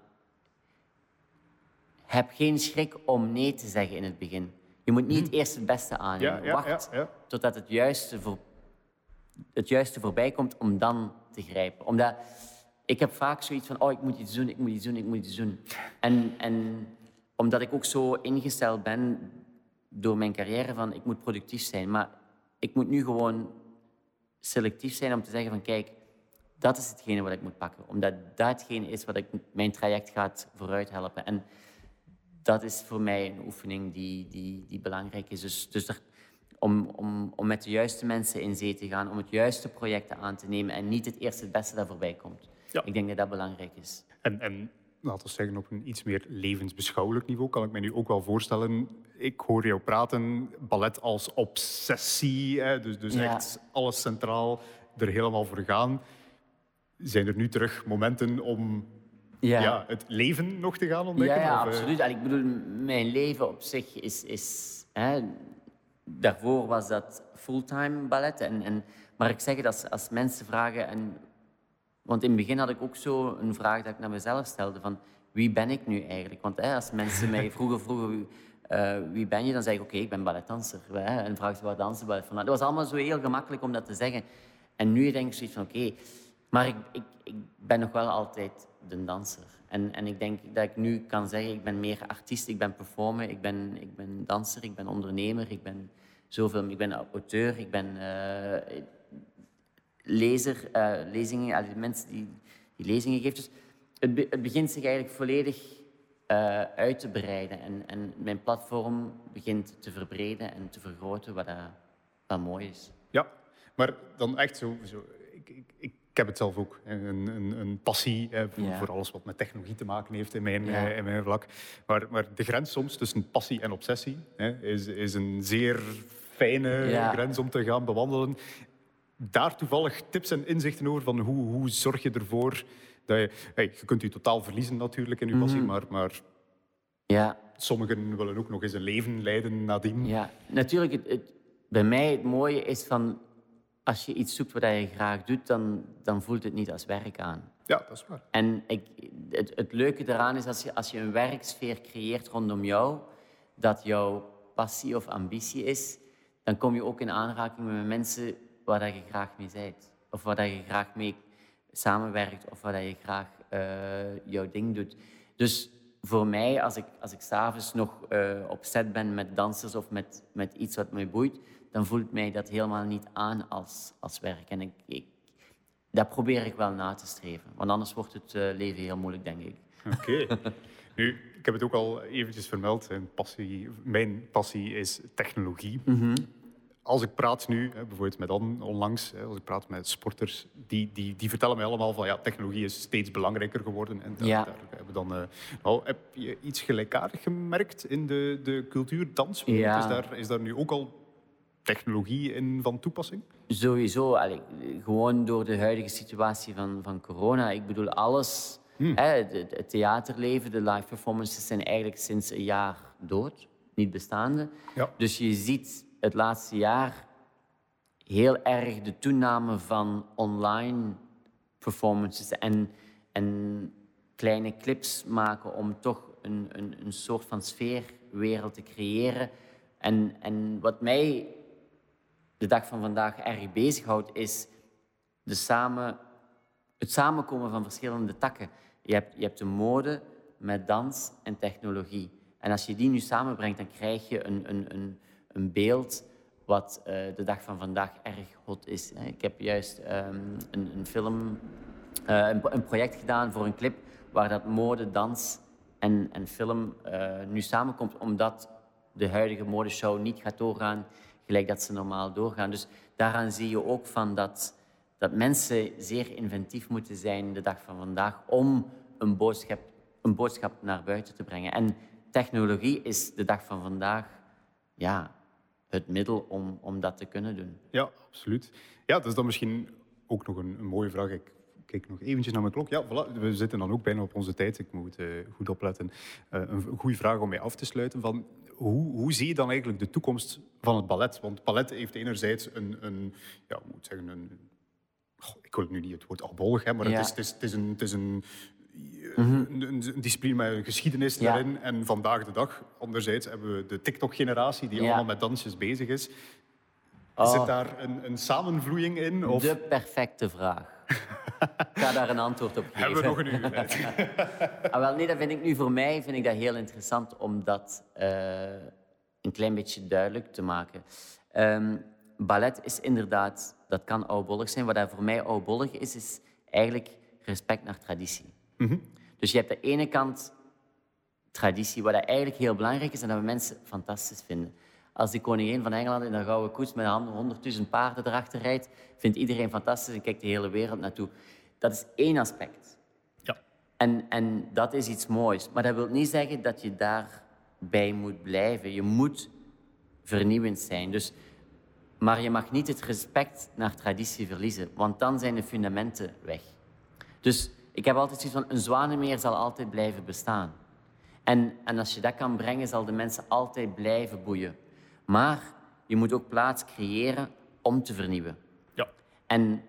heb geen schrik om nee te zeggen in het begin. Je moet niet eerst het beste aannemen. Ja, ja, Wacht ja, totdat het juiste, voor, het juiste voorbij komt om dan te grijpen. Omdat ik heb vaak zoiets van, oh, ik moet iets doen, ik moet iets doen, ik moet iets doen. En, en omdat ik ook zo ingesteld ben door mijn carrière van, ik moet productief zijn. Maar ik moet nu gewoon selectief zijn om te zeggen van, kijk, dat is hetgene wat ik moet pakken. Omdat dat hetgene is wat ik, mijn traject gaat vooruit helpen. En dat is voor mij een oefening die, die, die belangrijk is. Dus, dus er, om, om, om met de juiste mensen in zee te gaan, om het juiste project aan te nemen en niet het eerste het beste dat voorbij komt. Ja. Ik denk dat dat belangrijk is. En, en laten we zeggen, op een iets meer levensbeschouwelijk niveau kan ik me nu ook wel voorstellen. Ik hoor jou praten, ballet als obsessie, hè, dus, dus Ja. echt alles centraal, er helemaal voor gaan. Zijn er nu terug momenten om ja. het leven nog te gaan Ja, ontdekken? ja, Of, eh, absoluut. En ik bedoel, mijn leven op zich is... is hè, daarvoor was dat fulltime ballet. En, en, maar ik zeg het, als, als mensen vragen... En, want in het begin had ik ook zo een vraag dat ik naar mezelf stelde. Van, wie ben ik nu eigenlijk? Want hè, als mensen mij <laughs> vroegen, vroegen wie, eh, wie ben je? Dan zeg ik, oké, ik ben balletdanser. Hè, en vraag ze, waar dansen ballet van? Dat was allemaal zo heel gemakkelijk om dat te zeggen. En nu denk ik zoiets van, oké... maar ik, ik, ik ben nog wel altijd de danser. En, en ik denk dat ik nu kan zeggen, ik ben meer artiest, ik ben performer, ik ben, ik ben danser, ik ben ondernemer, ik ben zoveel, ik ben auteur, ik ben eh, lezer, eh, lezingen, allee, mensen die, die lezingen geven. Dus het, het begint zich eigenlijk volledig eh, uit te breiden en, en mijn platform begint te verbreden en te vergroten, wat, wat mooi is. Ja, maar dan echt zo... zo ik, ik heb het zelf ook, een, een, een passie hè, voor, Ja. voor alles wat met technologie te maken heeft in mijn, Ja. eh, in mijn vlak. Maar, maar de grens soms tussen passie en obsessie hè, is, is een zeer fijne Ja. grens om te gaan bewandelen. Daar toevallig tips en inzichten over van hoe, hoe zorg je ervoor dat je... Hey, je kunt je totaal verliezen natuurlijk in je passie, Mhm. maar, maar Ja, sommigen willen ook nog eens een leven leiden nadien. Ja, natuurlijk. Het, het- bij mij het mooie is van als je iets zoekt wat je graag doet, dan, dan voelt het niet als werk aan. Ja, dat is waar. En ik, het, het leuke daaraan is als je, als je een werksfeer creëert rondom jou, dat jouw passie of ambitie is, dan kom je ook in aanraking met mensen waar dat je graag mee bent. Of waar dat je graag mee samenwerkt, of waar dat je graag eh, jouw ding doet. Dus voor mij, als ik, als ik s'avonds nog uh, op set ben met dansers of met, met iets wat me boeit, dan voelt mij dat helemaal niet aan als, als werk. En ik, ik, dat probeer ik wel na te streven. Want anders wordt het uh, leven heel moeilijk, denk ik. Oké. <laughs> nu, ik heb het ook al eventjes vermeld. Mijn passie, mijn passie is technologie. Mm als ik praat nu, bijvoorbeeld met on, onlangs, als ik praat met sporters, die, die, die vertellen mij allemaal van ja, technologie is steeds belangrijker geworden. En daar, ja. daar hebben we dan, nou, heb je iets gelijkaardig gemerkt in de, de cultuur dans? Ja. Is, daar, is daar nu ook al technologie in van toepassing? Sowieso, allee, gewoon door de huidige situatie van, van corona. Ik bedoel, alles, Hmm. hè, het, het theaterleven, de live performances zijn eigenlijk sinds een jaar dood, niet bestaande. Ja. Dus je ziet het laatste jaar heel erg de toename van online performances en, en kleine clips maken om toch een, een, een soort van sfeerwereld te creëren. En, en wat mij de dag van vandaag erg bezighoudt, is de samen, het samenkomen van verschillende takken. Je hebt, je hebt de mode met dans en technologie. En als je die nu samenbrengt, dan krijg je een, een, een, een beeld wat uh, de dag van vandaag erg hot is. Ik heb juist um, een, een, film, uh, een, project gedaan voor een clip waar dat mode, dans en, film uh, nu samenkomt, omdat de huidige modeshow niet gaat doorgaan gelijk dat ze normaal doorgaan. Dus daaraan zie je ook van dat, dat mensen zeer inventief moeten zijn de dag van vandaag om een boodschap, een boodschap naar buiten te brengen. En technologie is de dag van vandaag ja, het middel om, om dat te kunnen doen. Ja, absoluut. Ja, dat is dan misschien ook nog een, mooie vraag. Ik kijk nog eventjes naar mijn klok. Ja, we zitten dan ook bijna op onze tijd. Ik moet uh, goed opletten. Uh, een goede vraag om mee af te sluiten. Van, hoe, hoe zie je dan eigenlijk de toekomst van het ballet? Want ballet heeft enerzijds een, een ja, moet zeggen, een, goh, ik wil nu niet het woord albollig, hè, maar Ja. het, is, het, is, het is een, het is een, Mhm. een, een discipline met een geschiedenis Ja. daarin. En vandaag de dag, anderzijds, hebben we de TikTok-generatie die Ja. allemaal met dansjes bezig is. Oh. Zit daar een, een samenvloeiing in? Of De perfecte vraag. Ik ga daar een antwoord op geven. hebben we nog een uur? <laughs> Ah, wel, nee, dat vind ik nu voor mij vind ik dat heel interessant om dat eh, een klein beetje duidelijk te maken. Ehm, ballet is inderdaad, dat kan oudbollig zijn. Wat dat voor mij oudbollig is, is eigenlijk respect naar traditie. Dus je hebt aan de ene kant traditie, wat eigenlijk heel belangrijk is en dat we mensen fantastisch vinden. Als die koningin van Engeland in een gouden koets met honderdduizend paarden erachter rijdt, vindt iedereen fantastisch en kijkt de hele wereld naartoe. Dat is één aspect. Ja. En, en dat is iets moois. Maar dat wil niet zeggen dat je daarbij moet blijven. Je moet vernieuwend zijn. Dus, maar je mag niet het respect naar traditie verliezen, want dan zijn de fundamenten weg. Dus ik heb altijd zoiets van, een zwanenmeer zal altijd blijven bestaan. En, en als je dat kan brengen, zal de mensen altijd blijven boeien. Maar je moet ook plaats creëren om te vernieuwen. ja. En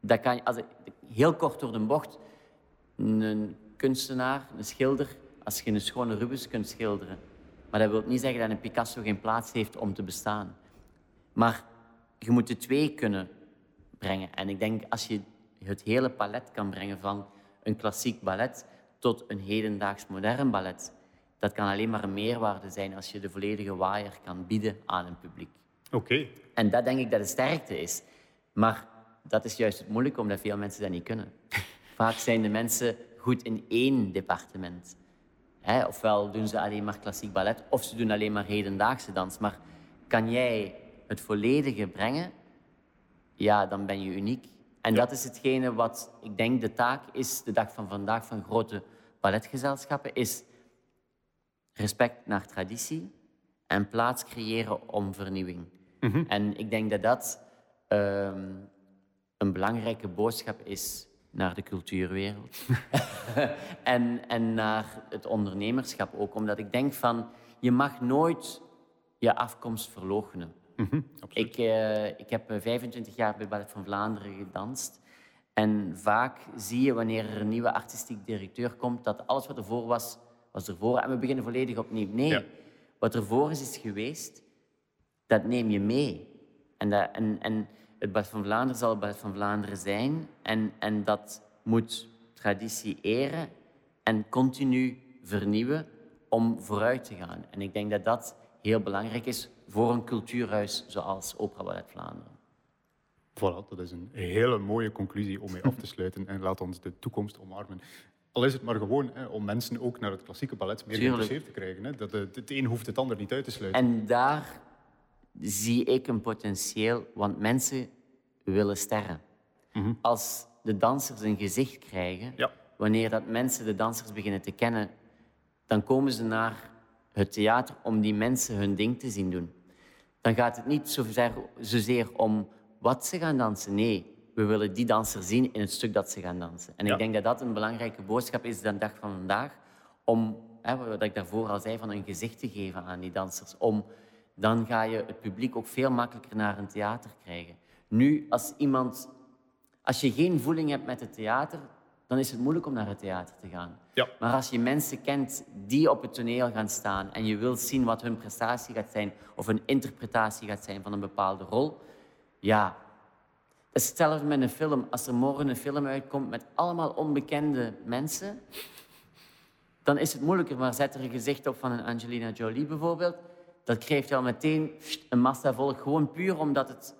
dat kan je, als ik, heel kort door de bocht, een kunstenaar, een schilder, als je een schone Rubens kunt schilderen. Maar dat wil niet zeggen dat een Picasso geen plaats heeft om te bestaan. Maar je moet de twee kunnen brengen. En ik denk als je het hele palet kan brengen van een klassiek ballet tot een hedendaags modern ballet, dat kan alleen maar een meerwaarde zijn als je de volledige waaier kan bieden aan een publiek. Oké. En dat denk ik dat de sterkte is. Maar dat is juist het moeilijke, omdat veel mensen dat niet kunnen. <laughs> Vaak zijn de mensen goed in één departement. Ofwel doen ze alleen maar klassiek ballet, of ze doen alleen maar hedendaagse dans. Maar kan jij het volledige brengen, ja, dan ben je uniek. En dat is hetgene wat ik denk de taak is de dag van vandaag van grote balletgezelschappen, is respect naar traditie en plaats creëren om vernieuwing. En ik denk dat dat ehm, een belangrijke boodschap is naar de cultuurwereld. <laughs> <laughs> en, en naar het ondernemerschap ook. Omdat ik denk van, je mag nooit je afkomst verloochenen. Ik, eh, ik heb eh, 25 jaar bij Ballet van Vlaanderen gedanst. En vaak zie je wanneer er een nieuwe artistiek directeur komt, dat alles wat ervoor was, was ervoor. En we beginnen volledig opnieuw. Nee, Ja. wat ervoor is, is geweest. Dat neem je mee. En, dat, en, en het Ballet van Vlaanderen zal het Ballet van Vlaanderen zijn. En, en dat moet traditie eren en continu vernieuwen om vooruit te gaan. En ik denk dat dat heel belangrijk is voor een cultuurhuis zoals Opera Ballet Vlaanderen. Voilà, dat is een hele mooie conclusie om mee af te sluiten. En laat ons de toekomst omarmen. Al is het maar gewoon hè, om mensen ook naar het klassieke ballet meer geïnteresseerd te krijgen. Hè. Dat, het, het een hoeft het ander niet uit te sluiten. En daar zie ik een potentieel, want mensen willen sterren. Mhm. Als de dansers een gezicht krijgen, Ja. wanneer dat mensen de dansers beginnen te kennen, dan komen ze naar het theater om die mensen hun ding te zien doen. Dan gaat het niet zozeer, zozeer om wat ze gaan dansen. Nee, we willen die danser zien in het stuk dat ze gaan dansen. En Ja. ik denk dat dat een belangrijke boodschap is de dag van vandaag, om, hè, wat ik daarvoor al zei, van een gezicht te geven aan die dansers. Om, dan ga je het publiek ook veel makkelijker naar een theater krijgen. Nu, als iemand als je geen voeling hebt met het theater, dan is het moeilijk om naar het theater te gaan. Ja. Maar als je mensen kent die op het toneel gaan staan en je wilt zien wat hun prestatie gaat zijn of hun interpretatie gaat zijn van een bepaalde rol, ja. Hetzelfde met een film. Als er morgen een film uitkomt met allemaal onbekende mensen, dan is het moeilijker. Maar zet er een gezicht op van een Angelina Jolie bijvoorbeeld, dat krijgt al meteen een massa volk, gewoon puur omdat het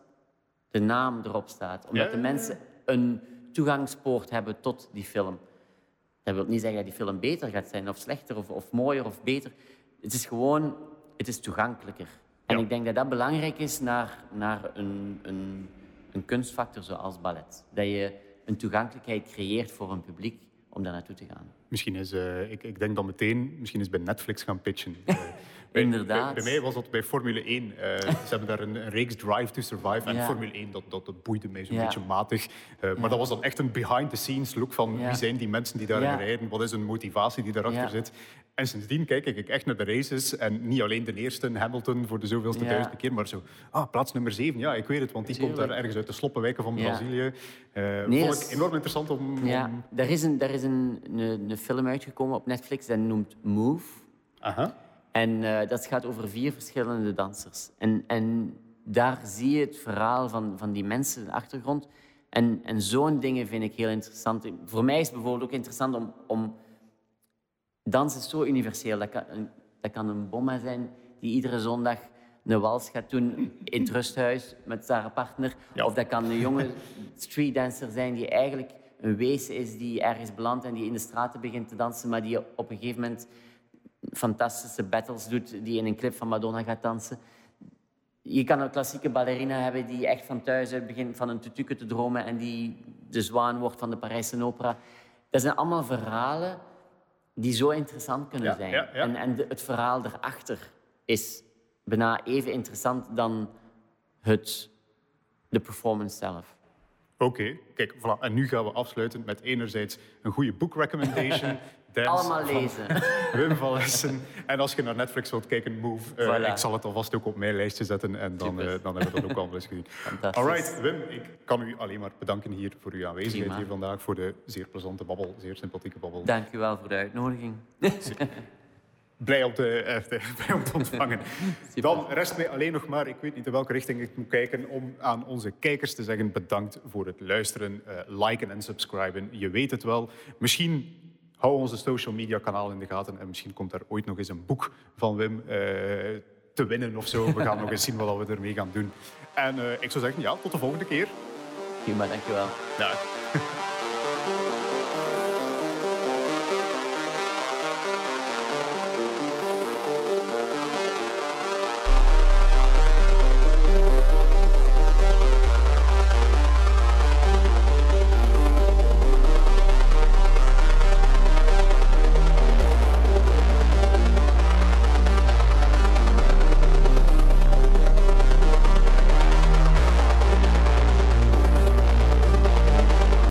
de naam erop staat. Omdat Ja, de mensen een toegangspoort hebben tot die film. Dat wil niet zeggen dat die film beter gaat zijn, of slechter, of, of mooier, of beter. Het is gewoon, het is toegankelijker. En Ja. ik denk dat dat belangrijk is naar, naar een, een, een kunstfactor zoals ballet. Dat je een toegankelijkheid creëert voor een publiek om daar naartoe te gaan. Misschien is, eh, ik, ik denk dan meteen, misschien is bij Netflix gaan pitchen. <laughs> Bij- Inderdaad. Bij, bij mij was dat bij Formule 1. Eh, ze hebben daar een, een reeks Drive to Survive. En Ja. Formule 1, dat, dat, dat boeide mij zo'n Ja. beetje matig. Eh, Maar dat was dan echt een behind-the-scenes look van wie zijn die mensen die daarin Ja. rijden? Wat is hun motivatie die daarachter zit? En sindsdien kijk ik echt naar de races. En niet alleen de eerste, Hamilton, voor de zoveelste Ja. duizendste keer. Maar zo, ah, plaats nummer 7. Ja, ik weet het, want die komt daar ergens uit de sloppenwijken van. Brazilië. Nee, vond ik enorm interessant om... om- Ja, er is, een, er is een, een, een film uitgekomen op Netflix dat noemt Move. Aha. En eh, dat gaat over vier verschillende dansers. En, en daar zie je het verhaal van, van die mensen, de achtergrond. En, en zo'n dingen vind ik heel interessant. Voor mij is het bijvoorbeeld ook interessant om... om dans is zo universeel. Dat kan, een, dat kan een bomma zijn die iedere zondag een wals gaat doen in het rusthuis met haar partner. Ja. Of dat kan een jonge streetdancer zijn die eigenlijk een wezen is die ergens belandt en die in de straten begint te dansen, maar die op een gegeven moment fantastische battles doet, die in een clip van Madonna gaat dansen. Je kan een klassieke ballerina hebben die echt van thuis uit begint van een tutuke te dromen en die de zwaan wordt van de Parijse opera. Dat zijn allemaal verhalen die zo interessant kunnen Ja, zijn. ja, ja. En, en de- het verhaal daarachter is bijna even interessant dan het, de performance zelf. Oké, kijk, voilà. en nu gaan we afsluiten met enerzijds een goede book recommendation. <laughs> Allemaal lezen. <laughs> Wim van Lessen. En als je naar Netflix wilt kijken, Move. Voilà. Ik zal het alvast ook op mijn lijstje zetten en dan, eh, dan hebben we dat ook al eens gezien. Fantastisch. Alright, Wim, ik kan u alleen maar bedanken hier voor uw aanwezigheid Prima. hier vandaag, voor de zeer plezante babbel, zeer sympathieke babbel. Dank u wel voor de uitnodiging. Blij om te, eh, <laughs> blij om te ontvangen. Dan rest mij alleen nog maar, ik weet niet in welke richting ik moet kijken, om aan onze kijkers te zeggen bedankt voor het luisteren, eh, liken en subscriben. Je weet het wel. Misschien hou onze social media kanaal in de gaten en misschien komt daar ooit nog eens een boek van Wim eh, te winnen of zo. We gaan nog eens zien wat we ermee gaan doen. En eh, ik zou zeggen, ja, tot de volgende keer. Prima, dank u wel. Dag.